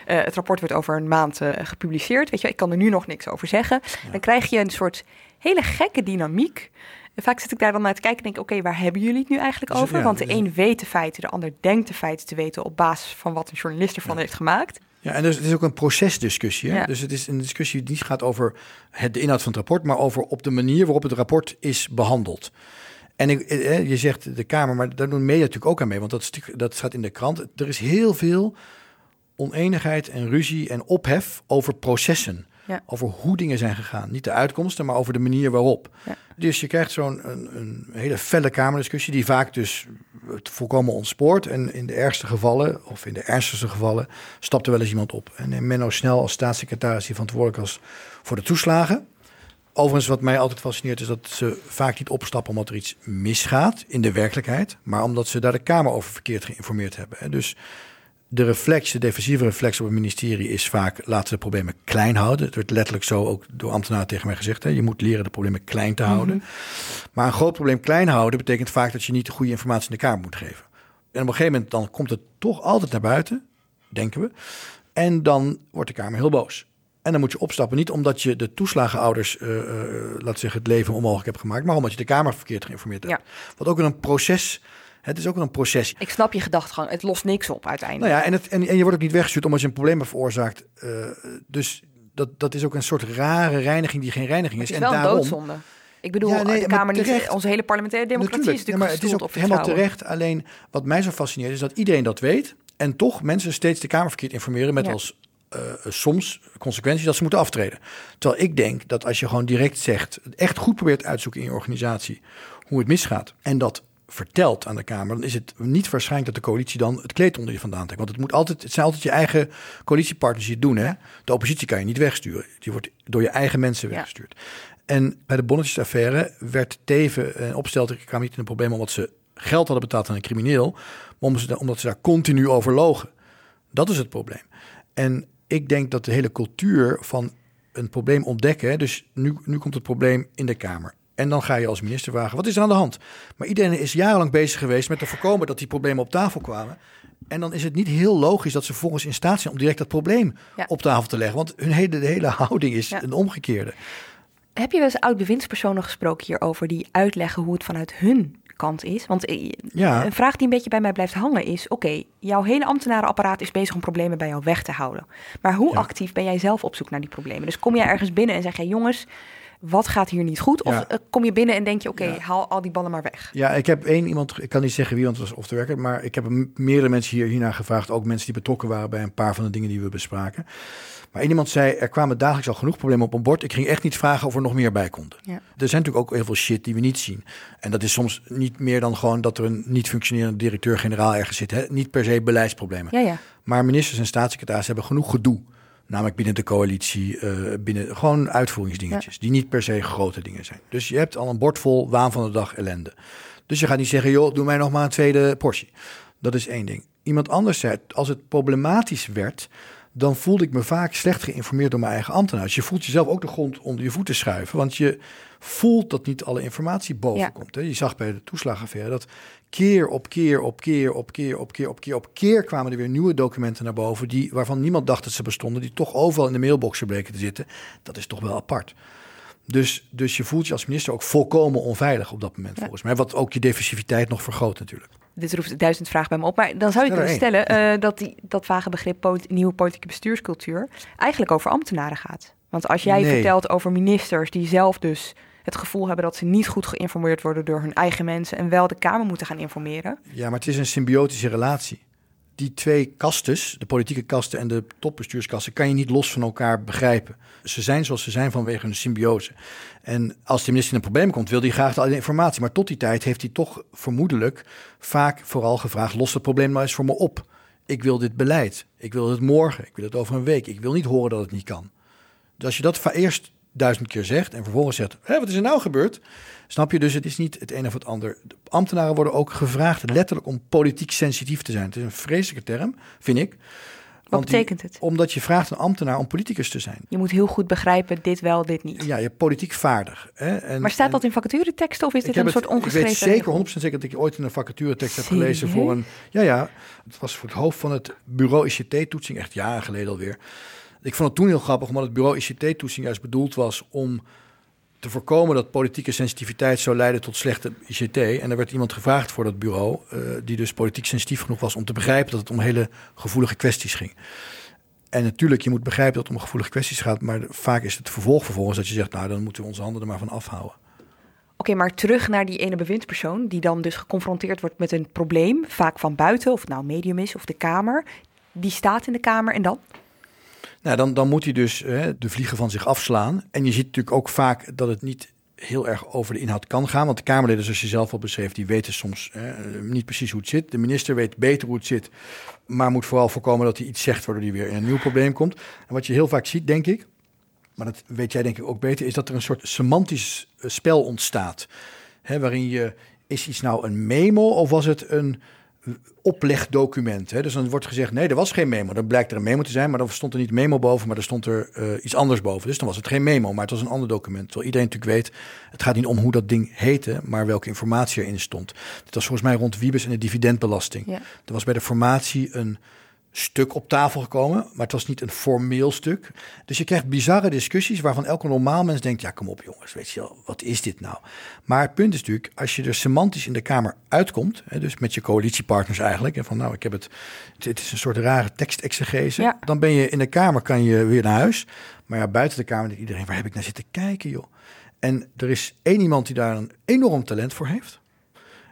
uh, het rapport wordt over een maand uh, gepubliceerd. Weet je, ik kan er nu nog niks over zeggen. Dan krijg je een soort hele gekke dynamiek. En vaak zit ik daar dan naar te kijken en denk oké, waar hebben jullie het nu eigenlijk Dus, over? ja, Want de dus- een weet de feiten, de ander denkt de feiten te weten op basis van wat een journalist ervan heeft gemaakt. Ja, en dus, het is ook een procesdiscussie. Hè? Ja. Dus het is een discussie die niet gaat over het, de inhoud van het rapport, maar over op de manier waarop het rapport is behandeld. En ik, eh, je zegt de Kamer, maar daar doen media natuurlijk ook aan mee, want dat, stuk- dat staat in de krant. Er is heel veel oneenigheid en ruzie en ophef over processen. Ja. Over hoe dingen zijn gegaan. Niet de uitkomsten, maar over de manier waarop. Ja. Dus je krijgt zo'n een, een hele felle Kamerdiscussie, die vaak dus het volkomen ontspoort. En in de ergste gevallen, of in de ernstigste gevallen, stapt er wel eens iemand op. En Menno Snel als staatssecretaris die verantwoordelijk was voor de toeslagen. Overigens, wat mij altijd fascineert, is dat ze vaak niet opstappen omdat er iets misgaat in de werkelijkheid, maar omdat ze daar de Kamer over verkeerd geïnformeerd hebben. Dus de reflex, de defensieve reflex op het ministerie is vaak laten de problemen klein houden. Het wordt letterlijk zo ook door ambtenaren tegen mij gezegd. Hè. Je moet leren de problemen klein te houden. Maar een groot probleem klein houden betekent vaak dat je niet de goede informatie in de Kamer moet geven. En op een gegeven moment dan komt het toch altijd naar buiten, denken we. En dan wordt de Kamer heel boos. En dan moet je opstappen, niet omdat je de toeslagenouders, eh eh, laat zeggen, het leven onmogelijk hebt gemaakt, maar omdat je de Kamer verkeerd geïnformeerd hebt. Wat ook een proces, het is ook weer een proces. Ik snap je gedachtegang, het lost niks op uiteindelijk. Nou ja, en, het, en, en je wordt ook niet weggestuurd omdat je een probleem hebt veroorzaakt. Eh, dus dat, dat is ook een soort rare reiniging die geen reiniging is. het is wel en daarom, doodzonde. Ik bedoel, Ja, nee, de Kamer niet, onze hele parlementaire democratie is Natuurlijk, natuurlijk ja, maar het is ook helemaal terecht. Alleen wat mij zo fascineert is dat iedereen dat weet. En toch mensen steeds de Kamer verkeerd informeren met Ja. als eh, soms consequentie dat ze moeten aftreden. Terwijl ik denk dat als je gewoon direct zegt, echt goed probeert uit te zoeken in je organisatie hoe het misgaat en dat vertelt aan de Kamer, dan is het niet waarschijnlijk dat de coalitie dan het kleed onder je vandaan trekt. Want het, moet altijd, het zijn altijd je eigen coalitiepartners die het doen. Hè? De oppositie kan je niet wegsturen. Die wordt door je eigen mensen Ja. weggestuurd. En bij de bonnetjesaffaire werd Teven en Opstelten kwamen niet in een probleem omdat ze geld hadden betaald aan een crimineel, maar omdat ze, daar- omdat ze daar continu over logen. Dat is het probleem. En ik denk dat de hele cultuur van een probleem ontdekken, dus nu, nu komt het probleem in de Kamer. En dan ga je als minister vragen, wat is er aan de hand? Maar iedereen is jarenlang bezig geweest met te voorkomen dat die problemen op tafel kwamen. En dan is het niet heel logisch dat ze volgens in staat zijn om direct dat probleem Ja. op tafel te leggen. Want hun hele, de hele houding is Ja. een omgekeerde. Heb je wel eens oud-bewindspersonen gesproken hierover die uitleggen hoe het vanuit hun kant is? Want eh, Ja. een vraag die een beetje bij mij blijft hangen is: oké, jouw hele ambtenarenapparaat is bezig om problemen bij jou weg te houden. Maar hoe actief ben jij zelf op zoek naar die problemen? Dus kom jij ergens binnen en zeg jij: jongens, wat gaat hier niet goed? Of Ja. eh, kom je binnen en denk je: oké, Ja. haal al die ballen maar weg? Ja, ik heb één iemand, ik kan niet zeggen wie, want het was off the record, maar ik heb meerdere mensen hier hiernaar gevraagd, ook mensen die betrokken waren bij een paar van de dingen die we bespraken. Maar één iemand zei, er kwamen dagelijks al genoeg problemen op een bord. Ik ging echt niet vragen of er nog meer bij konden. Ja. Er zijn natuurlijk ook heel veel shit die we niet zien. En dat is soms niet meer dan gewoon dat er een niet functionerende directeur-generaal ergens zit. Hè? Niet per se beleidsproblemen. Ja, ja. Maar ministers en staatssecretarissen hebben genoeg gedoe. Namelijk binnen de coalitie, eh, binnen gewoon uitvoeringsdingetjes. Die niet per se grote dingen zijn. Dus je hebt al een bord vol waan van de dag ellende. Dus je gaat niet zeggen, joh, doe mij nog maar een tweede portie. Dat is één ding. Iemand anders zei, als het problematisch werd, dan voelde ik me vaak slecht geïnformeerd door mijn eigen ambtenaars. Je voelt jezelf ook de grond onder je voeten schuiven, want je voelt dat niet alle informatie boven Ja. komt. Hè. Je zag bij de toeslagenaffaire dat keer op keer op keer op keer op keer op keer op keer kwamen er weer nieuwe documenten naar boven die waarvan niemand dacht dat ze bestonden, die toch overal in de mailboxen bleken te zitten. Dat is toch wel apart. Dus, dus je voelt je als minister ook volkomen onveilig op dat moment, volgens mij. Wat ook je defensiviteit nog vergroot natuurlijk. Dit roept duizend vragen bij me op. Maar dan zou je kunnen stellen uh, dat die, dat vage begrip nieuwe politieke bestuurscultuur eigenlijk over ambtenaren gaat. Want als jij vertelt over ministers die zelf dus het gevoel hebben dat ze niet goed geïnformeerd worden door hun eigen mensen en wel de Kamer moeten gaan informeren. Ja, maar het is een symbiotische relatie. Die twee kastes, de politieke kasten en de topbestuurskasten, kan je niet los van elkaar begrijpen. Ze zijn zoals ze zijn vanwege een symbiose. En als de minister in een probleem komt, wil hij graag de informatie. Maar tot die tijd heeft hij toch vermoedelijk vaak vooral gevraagd: los het probleem nou eens voor me op. Ik wil dit beleid. Ik wil het morgen. Ik wil het over een week. Ik wil niet horen dat het niet kan. Dus als je dat eerst duizend keer zegt en vervolgens zegt: Hé, wat is er nou gebeurd? Snap je dus, het is niet het een of het ander. De ambtenaren worden ook gevraagd letterlijk om politiek sensitief te zijn. Het is een vreselijke term, vind ik. Wat betekent het? Omdat je vraagt een ambtenaar om politicus te zijn. Je moet heel goed begrijpen, dit wel, dit niet. Ja, je politiek vaardig. Hè? En, maar staat dat in vacatureteksten of is dit een soort ongeschreven... Ik weet zeker, 100% zeker dat ik ooit in een vacaturetekst heb gelezen voor een... Ja, ja, het was voor het hoofd van het bureau ICT-toetsing, echt jaren geleden alweer. Ik vond het toen heel grappig, omdat het bureau ICT-toetsing juist bedoeld was om te voorkomen dat politieke sensitiviteit zou leiden tot slechte ICT. En er werd iemand gevraagd voor dat bureau, uh, die dus politiek sensitief genoeg was om te begrijpen dat het om hele gevoelige kwesties ging. En natuurlijk, je moet begrijpen dat het om gevoelige kwesties gaat, maar vaak is het vervolg vervolgens dat je zegt, nou dan moeten we onze handen er maar van afhouden. Oké, maar terug naar die ene bewindspersoon die dan dus geconfronteerd wordt met een probleem, vaak van buiten, of het nou medium is of de Kamer. Die staat in de Kamer en dan? Nou, dan, dan moet hij dus hè, de vliegen van zich afslaan. En je ziet natuurlijk ook vaak dat het niet heel erg over de inhoud kan gaan. Want de Kamerleden, zoals je zelf al beschreef, die weten soms hè, niet precies hoe het zit. De minister weet beter hoe het zit, maar moet vooral voorkomen dat hij iets zegt waardoor hij weer in een nieuw probleem komt. En wat je heel vaak ziet, denk ik, maar dat weet jij denk ik ook beter, is dat er een soort semantisch eh, spel ontstaat. Hè, waarin je, is iets nou een memo of was het een oplegdocument. Hè? Dus dan wordt gezegd, nee, er was geen memo. Dan blijkt er een memo te zijn, maar dan stond er niet memo boven, maar er stond er uh, iets anders boven. Dus dan was het geen memo, maar het was een ander document. Terwijl iedereen natuurlijk weet, het gaat niet om hoe dat ding heette, maar welke informatie erin stond. Dit was volgens mij rond Wiebes en de dividendbelasting. Ja. Er was bij de formatie een stuk op tafel gekomen, maar het was niet een formeel stuk. Dus je krijgt bizarre discussies waarvan elke normaal mens denkt: ja, kom op jongens, weet je wel, wat is dit nou? Maar het punt is natuurlijk, als je er semantisch in de Kamer uitkomt, hè, dus met je coalitiepartners eigenlijk, en van nou, ik heb het, het is een soort rare tekstexegese, ja. dan ben je in de Kamer, kan je weer naar huis. Maar ja, buiten de Kamer denkt iedereen: waar heb ik naar zitten kijken, joh? En er is één iemand die daar een enorm talent voor heeft,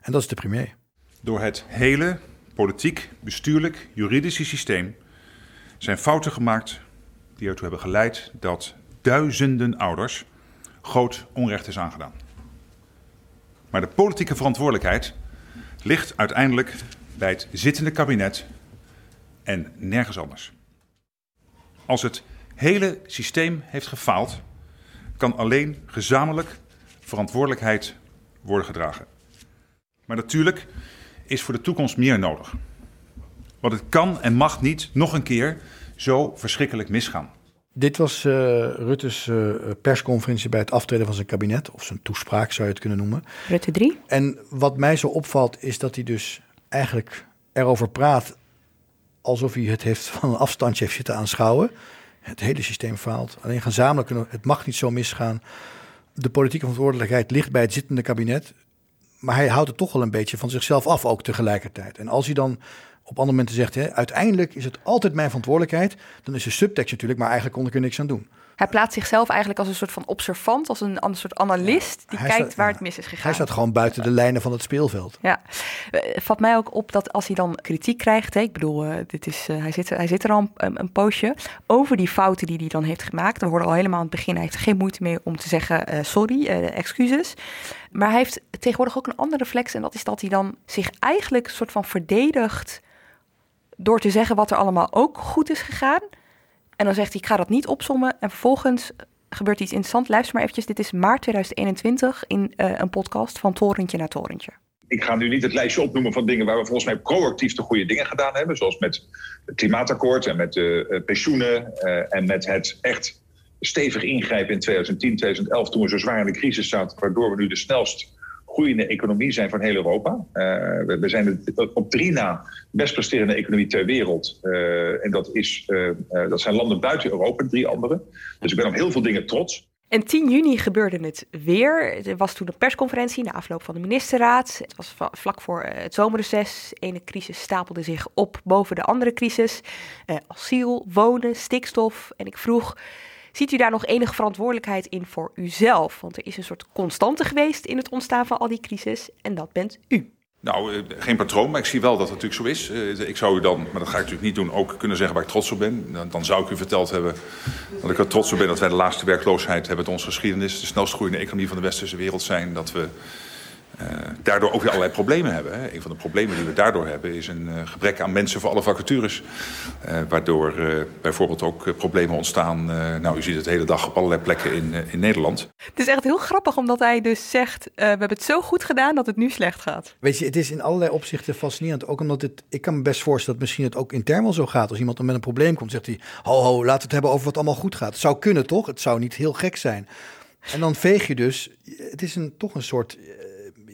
en dat is de premier. Door het hele politiek, bestuurlijk, juridische systeem zijn fouten gemaakt die ertoe hebben geleid dat duizenden ouders groot onrecht is aangedaan. Maar de politieke verantwoordelijkheid ligt uiteindelijk bij het zittende kabinet en nergens anders. Als het hele systeem heeft gefaald, kan alleen gezamenlijk verantwoordelijkheid worden gedragen. Maar natuurlijk is voor de toekomst meer nodig. Want het kan en mag niet nog een keer zo verschrikkelijk misgaan. Dit was uh, Rutte's uh, persconferentie bij het aftreden van zijn kabinet, of zijn toespraak zou je het kunnen noemen. Rutte 3. En wat mij zo opvalt is dat hij dus eigenlijk erover praat alsof hij het heeft van een afstandje heeft zitten aanschouwen. Het hele systeem faalt. Alleen gezamenlijk, het mag niet zo misgaan. De politieke verantwoordelijkheid ligt bij het zittende kabinet maar hij houdt het toch wel een beetje van zichzelf af, ook tegelijkertijd. En als hij dan op andere momenten zegt, hè, uiteindelijk is het altijd mijn verantwoordelijkheid, dan is de subtekst natuurlijk, maar eigenlijk kon ik er niks aan doen. Hij plaatst zichzelf eigenlijk als een soort van observant, als een, soort analist die kijkt waar het mis is gegaan. Hij staat gewoon buiten de lijnen van het speelveld. Ja, eh, valt mij ook op dat als hij dan kritiek krijgt, hè, ik bedoel, uh, dit is, uh, hij, zit, hij zit er al een, een, poosje, over die fouten die hij dan heeft gemaakt. We hoorden al helemaal aan het begin, hij heeft geen moeite meer om te zeggen sorry, excuses. Maar hij heeft tegenwoordig ook een andere reflex en dat is dat hij dan zich eigenlijk een soort van verdedigt door te zeggen wat er allemaal ook goed is gegaan. En dan zegt hij, ik ga dat niet opsommen. En vervolgens gebeurt iets interessants. Luister maar eventjes, dit is maart 2021 in uh, een podcast van Torentje naar Torentje. Ik ga nu niet het lijstje opnoemen van dingen waar we volgens mij proactief de goede dingen gedaan hebben. Zoals met het klimaatakkoord en met de uh, pensioenen uh, en met het echt stevig ingrijpen in 2010, 2011 toen we zo zwaar in de crisis zaten. Waardoor we nu de snelst groeiende economie zijn van heel Europa. Uh, we, zijn op drie na best presterende economie ter wereld. Uh, en dat, is, uh, dat zijn landen buiten Europa, drie andere. Dus ik ben op heel veel dingen trots. En 10 juni gebeurde het weer. Er was toen een persconferentie na afloop van de ministerraad. Het was vlak voor eh, het zomerreces. De ene crisis stapelde zich op boven de andere crisis. Uh, asiel, wonen, stikstof. En ik vroeg, ziet u daar nog enige verantwoordelijkheid in voor uzelf? Want er is een soort constante geweest in het ontstaan van al die crisis. En dat bent u. Nou, eh, geen patroon, maar ik zie wel dat het natuurlijk zo is. Ik zou u dan, maar dat ga ik natuurlijk niet doen, ook kunnen zeggen waar ik trots op ben. Dan zou ik u verteld hebben dat ik er trots op ben dat wij de laagste werkloosheid hebben uit onze geschiedenis. De snelst groeiende economie van de westerse wereld zijn. Dat we uh, daardoor ook weer allerlei problemen hebben. Hè. Een van de problemen die we daardoor hebben is een uh, gebrek aan mensen voor alle vacatures. Uh, waardoor bijvoorbeeld ook problemen ontstaan. nou, u ziet het de hele dag op allerlei plekken in, in Nederland. Het is echt heel grappig omdat hij dus zegt, we hebben het zo goed gedaan dat het nu slecht gaat. Weet je, het is in allerlei opzichten fascinerend. Ook omdat het, ik kan me best voorstellen dat misschien het ook intern wel zo gaat. Als iemand dan met een probleem komt, zegt hij, ho ho, laten we het hebben over wat allemaal goed gaat. Het zou kunnen toch? Het zou niet heel gek zijn. En dan veeg je dus, het is een, toch een soort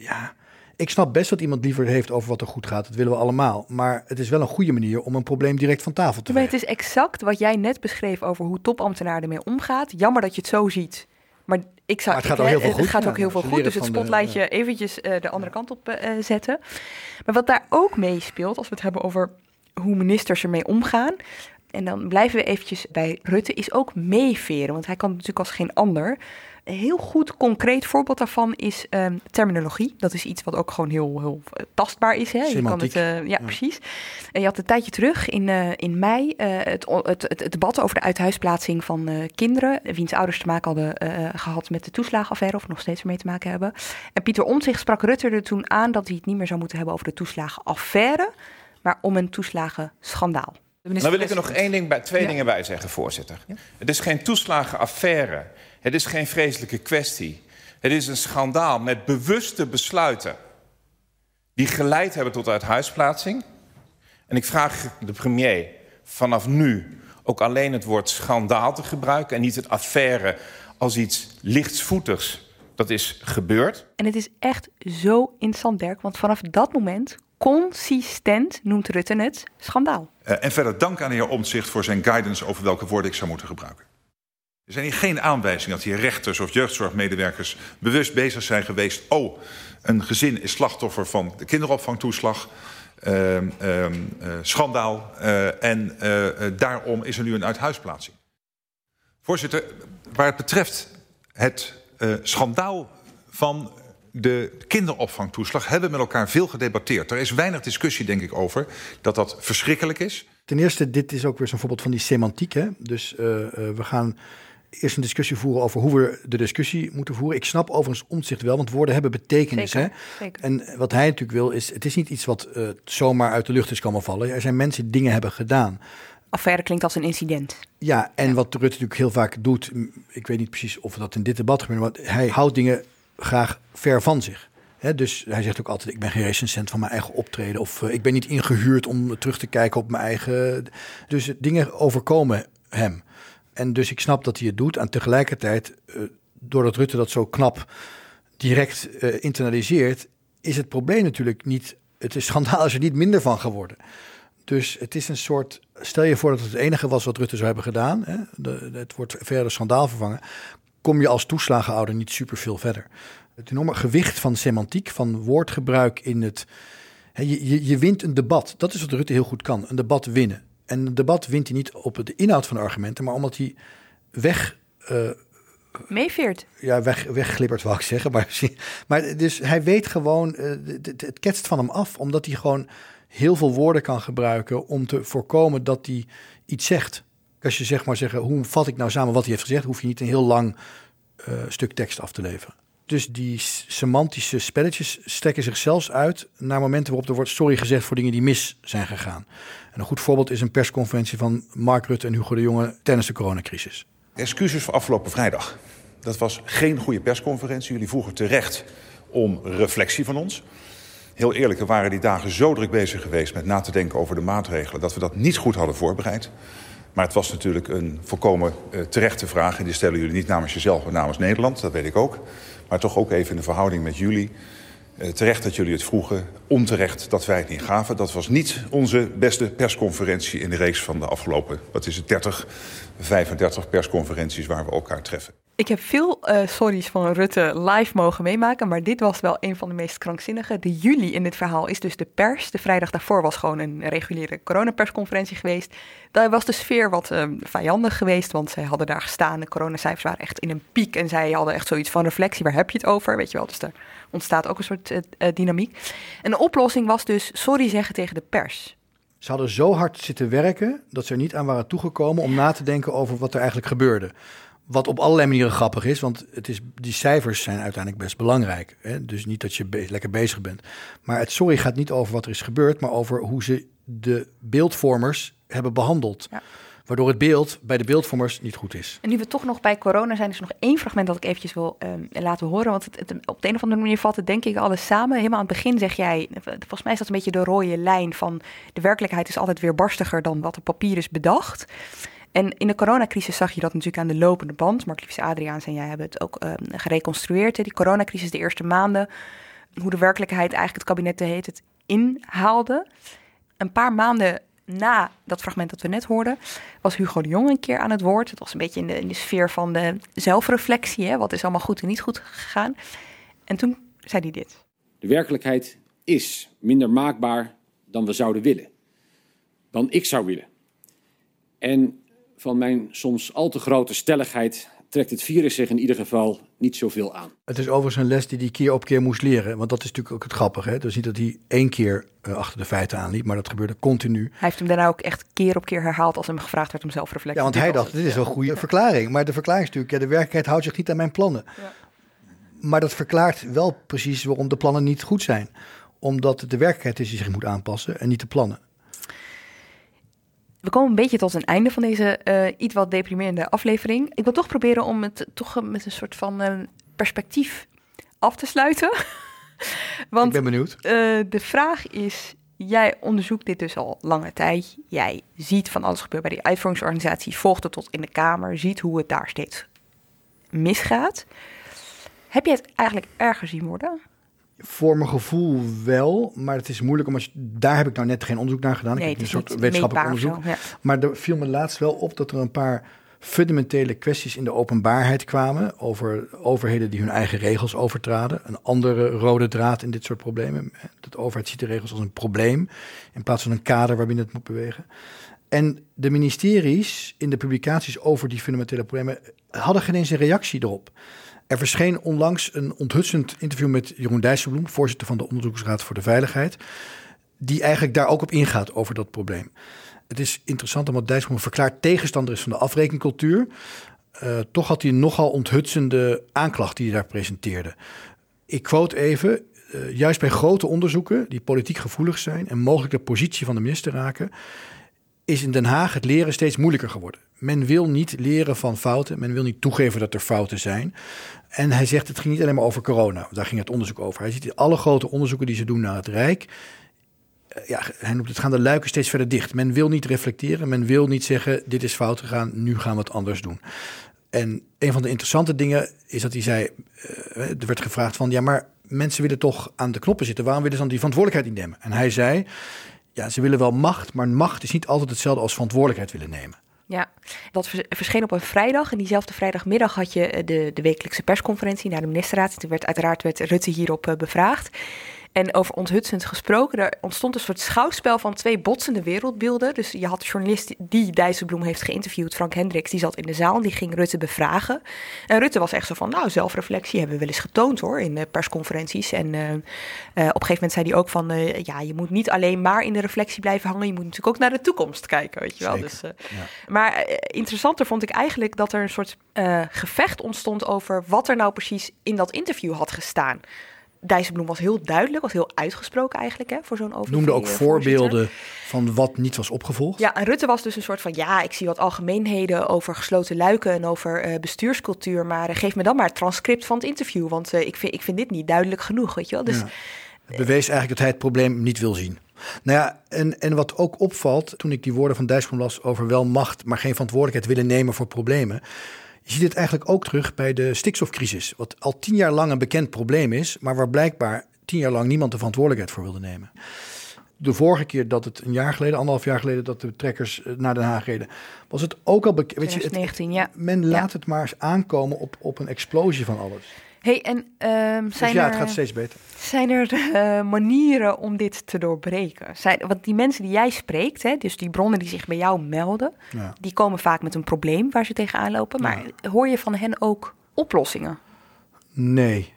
ja, ik snap best dat iemand liever heeft over wat er goed gaat. Dat willen we allemaal. Maar het is wel een goede manier om een probleem direct van tafel te nemen. Het is exact wat jij net beschreef over hoe topambtenaar ermee omgaat. Jammer dat je het zo ziet. Maar ik zou, het gaat ook heel veel goed. Het gaat ook heel veel goed. Dus het spotlightje de, eventjes uh, de andere kant op uh, zetten. Maar wat daar ook meespeelt, als we het hebben over hoe ministers ermee omgaan. En dan blijven we eventjes bij Rutte, is ook meeveren. Want hij kan natuurlijk als geen ander een heel goed concreet voorbeeld daarvan is um, terminologie. Dat is iets wat ook gewoon heel, heel eh, tastbaar is. Hè? Je kan het, uh, ja, ja, precies. En je had een tijdje terug in, uh, in mei het, het, het, het, debat over de uithuisplaatsing van kinderen. Wiens ouders te maken hadden gehad met de toeslagenaffaire of nog steeds mee te maken hebben. En Pieter Omtzigt sprak Rutte er toen aan dat hij het niet meer zou moeten hebben over de toeslagenaffaire, maar om een toeslagenschandaal. Dan wil ik er nog één ding bij, twee ja. dingen bij zeggen, voorzitter. Ja. Het is geen toeslagenaffaire. Het is geen vreselijke kwestie. Het is een schandaal met bewuste besluiten die geleid hebben tot uithuisplaatsing. En ik vraag de premier vanaf nu ook alleen het woord schandaal te gebruiken en niet het affaire als iets lichtsvoetigs. Dat is gebeurd. En het is echt zo interessant, Dirk, want vanaf dat moment consistent noemt Rutte het schandaal. Uh, en verder dank aan de heer Omtzigt voor zijn guidance over welke woorden ik zou moeten gebruiken. Er zijn hier geen aanwijzingen dat hier rechters of jeugdzorgmedewerkers bewust bezig zijn geweest. Oh, een gezin is slachtoffer van de kinderopvangtoeslag. Uh, uh, uh, schandaal. Uh, en uh, daarom is er nu een uithuisplaatsing. Voorzitter, waar het betreft het schandaal van de kinderopvangtoeslag hebben we met elkaar veel gedebatteerd. Er is weinig discussie, denk ik, over dat dat verschrikkelijk is. Ten eerste, dit is ook weer zo'n voorbeeld van die semantiek. Hè? Dus we gaan eerst een discussie voeren over hoe we de discussie moeten voeren. Ik snap overigens omzicht wel, want woorden hebben betekenis. Zeker, hè? Zeker. En wat hij natuurlijk wil is, het is niet iets wat uh, zomaar uit de lucht is komen vallen. Er zijn mensen die dingen hebben gedaan. Affaire klinkt als een incident. Ja, en ja. wat Rutte natuurlijk heel vaak doet, ik weet niet precies of dat in dit debat gebeurt, maar hij houdt dingen graag ver van zich. He, dus hij zegt ook altijd: Ik ben geen recensent van mijn eigen optreden. Of uh, ik ben niet ingehuurd om terug te kijken op mijn eigen. Dus dingen overkomen hem. En dus ik snap dat hij het doet. En tegelijkertijd, uh, doordat Rutte dat zo knap direct uh, internaliseert, is het probleem natuurlijk niet. Het is schandaal is er niet minder van geworden. Dus het is een soort. Stel je voor dat het enige was wat Rutte zou hebben gedaan. Hè, het wordt verder schandaal vervangen. Kom je als toeslagenouder niet super veel verder. Het enorme gewicht van semantiek, van woordgebruik in het. Hè, je, je, je wint een debat. Dat is wat Rutte heel goed kan: een debat winnen. En het debat wint hij niet op de inhoud van de argumenten, maar omdat hij weg. Uh, Meeveert. Ja, weg, wegglippert, wou ik zeggen. Maar, maar dus hij weet gewoon, uh, het, het ketst van hem af, omdat hij gewoon heel veel woorden kan gebruiken om te voorkomen dat hij iets zegt. Als je zeg maar zeggen, hoe vat ik nou samen wat hij heeft gezegd, hoef je niet een heel lang uh, stuk tekst af te leveren. Dus die semantische spelletjes strekken zich zelfs uit naar momenten waarop er wordt sorry gezegd voor dingen die mis zijn gegaan. En een goed voorbeeld is een persconferentie van Mark Rutte en Hugo de Jonge tijdens de coronacrisis. Excuses voor afgelopen vrijdag. Dat was geen goede persconferentie. Jullie vroegen terecht om reflectie van ons. Heel eerlijk, we waren die dagen zo druk bezig geweest met na te denken over de maatregelen dat we dat niet goed hadden voorbereid. Maar het was natuurlijk een volkomen uh, terechte vraag. En die stellen jullie niet namens jezelf, maar namens Nederland, dat weet ik ook. Maar toch ook even in de verhouding met jullie. Uh, terecht dat jullie het vroegen, onterecht dat wij het niet gaven. Dat was niet onze beste persconferentie in de reeks van de afgelopen, wat is het, 30, 35 persconferenties waar we elkaar treffen. Ik heb veel uh, sorry's van Rutte live mogen meemaken, maar dit was wel een van de meest krankzinnige. De juli in dit verhaal is dus de pers. De vrijdag daarvoor was gewoon een reguliere coronapersconferentie geweest. Daar was de sfeer wat uh, vijandig geweest, want zij hadden daar gestaan. De coronacijfers waren echt in een piek en zij hadden echt zoiets van reflectie. Waar heb je het over? Weet je wel, dus er ontstaat ook een soort uh, dynamiek. En de oplossing was dus sorry zeggen tegen de pers. Ze hadden zo hard zitten werken dat ze er niet aan waren toegekomen om na te denken over wat er eigenlijk gebeurde. Wat op allerlei manieren grappig is, want het is, die cijfers zijn uiteindelijk best belangrijk. Hè? Dus niet dat je lekker bezig bent. Maar het sorry gaat niet over wat er is gebeurd, maar over hoe ze de beeldvormers hebben behandeld. Ja. Waardoor het beeld bij de beeldvormers niet goed is. En nu we toch nog bij corona zijn, is er nog één fragment dat ik eventjes wil uh, laten horen. Want het, op de een of andere manier valt het denk ik alles samen. Helemaal aan het begin zeg jij, volgens mij is dat een beetje de rode lijn van de werkelijkheid is altijd weer barstiger dan wat op papier is bedacht. En in de coronacrisis zag je dat natuurlijk aan de lopende band. Mark Liefs Adriaans en jij hebben het ook uh, gereconstrueerd. Hè. Die coronacrisis de eerste maanden. Hoe de werkelijkheid eigenlijk het kabinet de heet het inhaalde. Een paar maanden na dat fragment dat we net hoorden, was Hugo de Jong een keer aan het woord. Het was een beetje in de, in de sfeer van de zelfreflectie. Hè? Wat is allemaal goed en niet goed gegaan? En toen zei hij dit. De werkelijkheid is minder maakbaar dan we zouden willen. Dan ik zou willen. En van mijn soms al te grote stelligheid trekt het virus zich in ieder geval niet zoveel aan. Het is overigens een les die hij keer op keer moest leren. Want dat is natuurlijk ook het grappige. Hè? Dus niet dat hij één keer uh, achter de feiten aanliep, maar dat gebeurde continu. Hij heeft hem daarna ook echt keer op keer herhaald als hem gevraagd werd om zelfreflectie Ja, want hij dacht, dit is wel een goede verklaring. Maar de verklaring is natuurlijk, ja, de werkelijkheid houdt zich niet aan mijn plannen. Ja. Maar dat verklaart wel precies waarom de plannen niet goed zijn. Omdat het de werkelijkheid is die zich moet aanpassen en niet de plannen. We komen een beetje tot een einde van deze uh, iets wat deprimerende aflevering. Ik wil toch proberen om het toch met een soort van uh, perspectief af te sluiten. Want, ik ben benieuwd. Uh, de vraag is, jij onderzoekt dit dus al lange tijd. Jij ziet van alles gebeuren bij die uitvoeringsorganisatie, volgt het tot in de Kamer, ziet hoe het daar steeds misgaat. Heb je het eigenlijk erger zien worden? Voor mijn gevoel wel, maar het is moeilijk omdat daar heb ik nou net geen onderzoek naar gedaan. Nee, ik heb een soort wetenschappelijk onderzoek. ja. Maar er viel me laatst wel op dat er een paar fundamentele kwesties in de openbaarheid kwamen over overheden die hun eigen regels overtraden. Een andere rode draad in dit soort problemen. De overheid ziet de regels als een probleem in plaats van een kader waarbinnen het moet bewegen. En de ministeries in de publicaties over die fundamentele problemen hadden geen eens een reactie erop. Er verscheen onlangs een onthutsend interview met Jeroen Dijsselbloem, voorzitter van de Onderzoeksraad voor de Veiligheid, die eigenlijk daar ook op ingaat over dat probleem. Het is interessant omdat Dijsselbloem verklaard tegenstander is van de afrekencultuur. Uh, toch had hij een nogal onthutsende aanklacht die hij daar presenteerde. Ik quote even, uh, juist bij grote onderzoeken die politiek gevoelig zijn en mogelijk de positie van de minister raken, is in Den Haag het leren steeds moeilijker geworden. Men wil niet leren van fouten, men wil niet toegeven dat er fouten zijn. En hij zegt, het ging niet alleen maar over corona, daar ging het onderzoek over. Hij ziet alle grote onderzoeken die ze doen naar het Rijk, eh, ja, hij noemt het gaan de luiken steeds verder dicht. Men wil niet reflecteren, men wil niet zeggen, dit is fout gegaan, nu gaan we het anders doen. En een van de interessante dingen is dat hij zei, uh, er werd gevraagd van, ja, maar mensen willen toch aan de knoppen zitten, waarom willen ze dan die verantwoordelijkheid niet nemen? En hij zei, ja, ze willen wel macht, maar macht is niet altijd hetzelfde als verantwoordelijkheid willen nemen. Ja, dat verscheen op een vrijdag. En diezelfde vrijdagmiddag had je de, de wekelijkse persconferentie naar de ministerraad. Toen werd uiteraard werd Rutte hierop uh, bevraagd. En over onthutsend gesproken, er ontstond een soort schouwspel van twee botsende wereldbeelden. Dus je had de journalist die Dijsselbloem heeft geïnterviewd, Frank Hendricks, die zat in de zaal en die ging Rutte bevragen. En Rutte was echt zo van, nou, zelfreflectie hebben we wel eens getoond hoor, in persconferenties. En uh, uh, op een gegeven moment zei hij ook van, uh, ja, je moet niet alleen maar in de reflectie blijven hangen, je moet natuurlijk ook naar de toekomst kijken, weet je wel. Dus, ja. Maar interessanter vond ik eigenlijk dat er een soort gevecht ontstond over wat er nou precies in dat interview had gestaan. Dijsselbloem was heel duidelijk, was heel uitgesproken eigenlijk hè, voor zo'n over. Noemde ook voorbeelden van wat niet was opgevolgd. Ja, en Rutte was dus een soort van, ja, ik zie wat algemeenheden over gesloten luiken en over uh, bestuurscultuur, maar uh, geef me dan maar het transcript van het interview, want uh, ik, vind, ik vind dit niet duidelijk genoeg, weet je wel. Dus, ja. Het bewees eigenlijk dat hij het probleem niet wil zien. Nou ja, en, en wat ook opvalt toen ik die woorden van Dijsselbloem las over wel macht, maar geen verantwoordelijkheid willen nemen voor problemen je ziet het eigenlijk ook terug bij de stikstofcrisis, wat al tien jaar lang een bekend probleem is, maar waar blijkbaar tien jaar lang niemand de verantwoordelijkheid voor wilde nemen. de vorige keer dat het een jaar geleden, anderhalf jaar geleden, dat de trekkers eh, naar Den Haag reden, was het ook al bekend. Weet je, het, 2019, ja. men laat het maar eens aankomen op, op een explosie van alles. Hey, en ehm, Dus zijn ja, er, het gaat steeds beter. Zijn er eh, manieren om dit te doorbreken? Zijn, want die mensen die jij spreekt, hè, dus die bronnen die zich bij jou melden, Ja. die komen vaak met een probleem waar ze tegenaan lopen. Maar hoor je van hen ook oplossingen? Nee,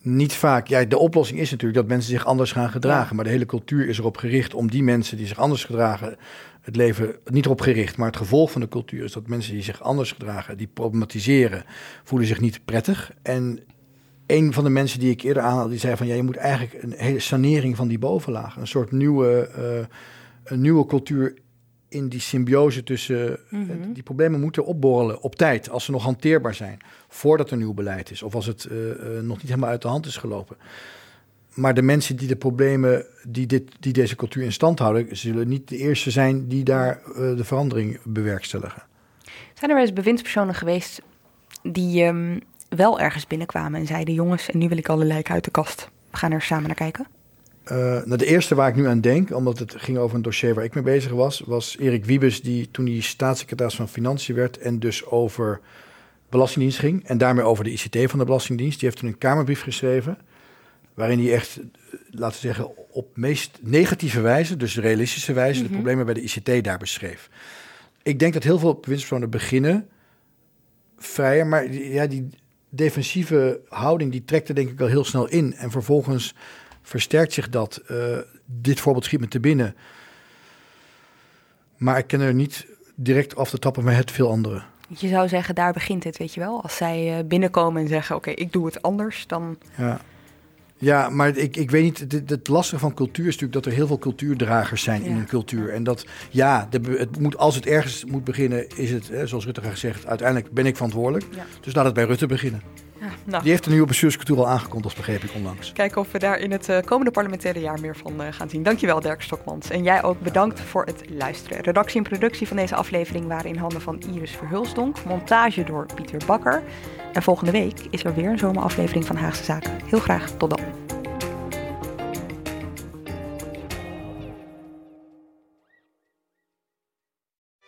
niet vaak. Ja, de oplossing is natuurlijk dat mensen zich anders gaan gedragen. Maar de hele cultuur is erop gericht om die mensen die zich anders gedragen, het leven niet erop gericht. Maar het gevolg van de cultuur is dat mensen die zich anders gedragen, die problematiseren, voelen zich niet prettig. En een van de mensen die ik eerder aanhaalde, die zei van ja, je moet eigenlijk een hele sanering van die bovenlaag. Een soort nieuwe, eh, een nieuwe cultuur in die symbiose tussen Mhm. die problemen moeten opborrelen op tijd, als ze nog hanteerbaar zijn, voordat er nieuw beleid is of als het eh, eh, nog niet helemaal uit de hand is gelopen. Maar de mensen die de problemen, die, dit, die deze cultuur in stand houden, zullen niet de eerste zijn die daar eh, de verandering bewerkstelligen. Zijn er wel eens bewindspersonen geweest die ehm, wel ergens binnenkwamen en zeiden: Jongens, en nu wil ik alle lijken uit de kast. We gaan er samen naar kijken. Eh, nou, de eerste waar ik nu aan denk, omdat het ging over een dossier waar ik mee bezig was, was Erik Wiebes, die toen hij staatssecretaris van Financiën werd en dus over Belastingdienst ging en daarmee over de ICT van de Belastingdienst. Die heeft toen een Kamerbrief geschreven, waarin hij echt, eh, laten we zeggen, op meest negatieve wijze, dus realistische wijze, de Mhm. problemen bij de ICT daar beschreef. Ik denk dat heel veel bewindspersonen beginnen vrijer, maar ja, die defensieve houding die trekt er denk ik al heel snel in. En vervolgens versterkt zich dat. Eh, dit voorbeeld schiet me te binnen. Maar ik ken er niet direct af de top of mijn head veel andere. Je zou zeggen, daar begint het, weet je wel. Als zij eh, binnenkomen en zeggen: Oké, ik doe het anders, dan. Ja, ja maar ik, ik weet niet. Het, het lastige van cultuur is natuurlijk dat er heel veel cultuurdragers zijn in een cultuur. En dat, ja, de, het moet, als het ergens moet beginnen, is het, hè, zoals Rutte graag zegt, uiteindelijk ben ik verantwoordelijk. Ja. Dus laat het bij Rutte beginnen. Ja, nou. Die heeft de nieuwe bestuurscultuur al aangekondigd, begreep ik onlangs. Kijken of we daar in het eh, komende parlementaire jaar meer van eh, gaan zien. Dankjewel, Dirk Stokmans. En jij ook bedankt voor het luisteren. Redactie en productie van deze aflevering waren in handen van Iris Verhulsdonk. Montage door Pieter Bakker. En volgende week is er weer een zomeraflevering van Haagse Zaken. Heel graag, tot dan.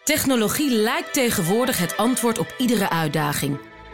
Technologie lijkt tegenwoordig het antwoord op iedere uitdaging.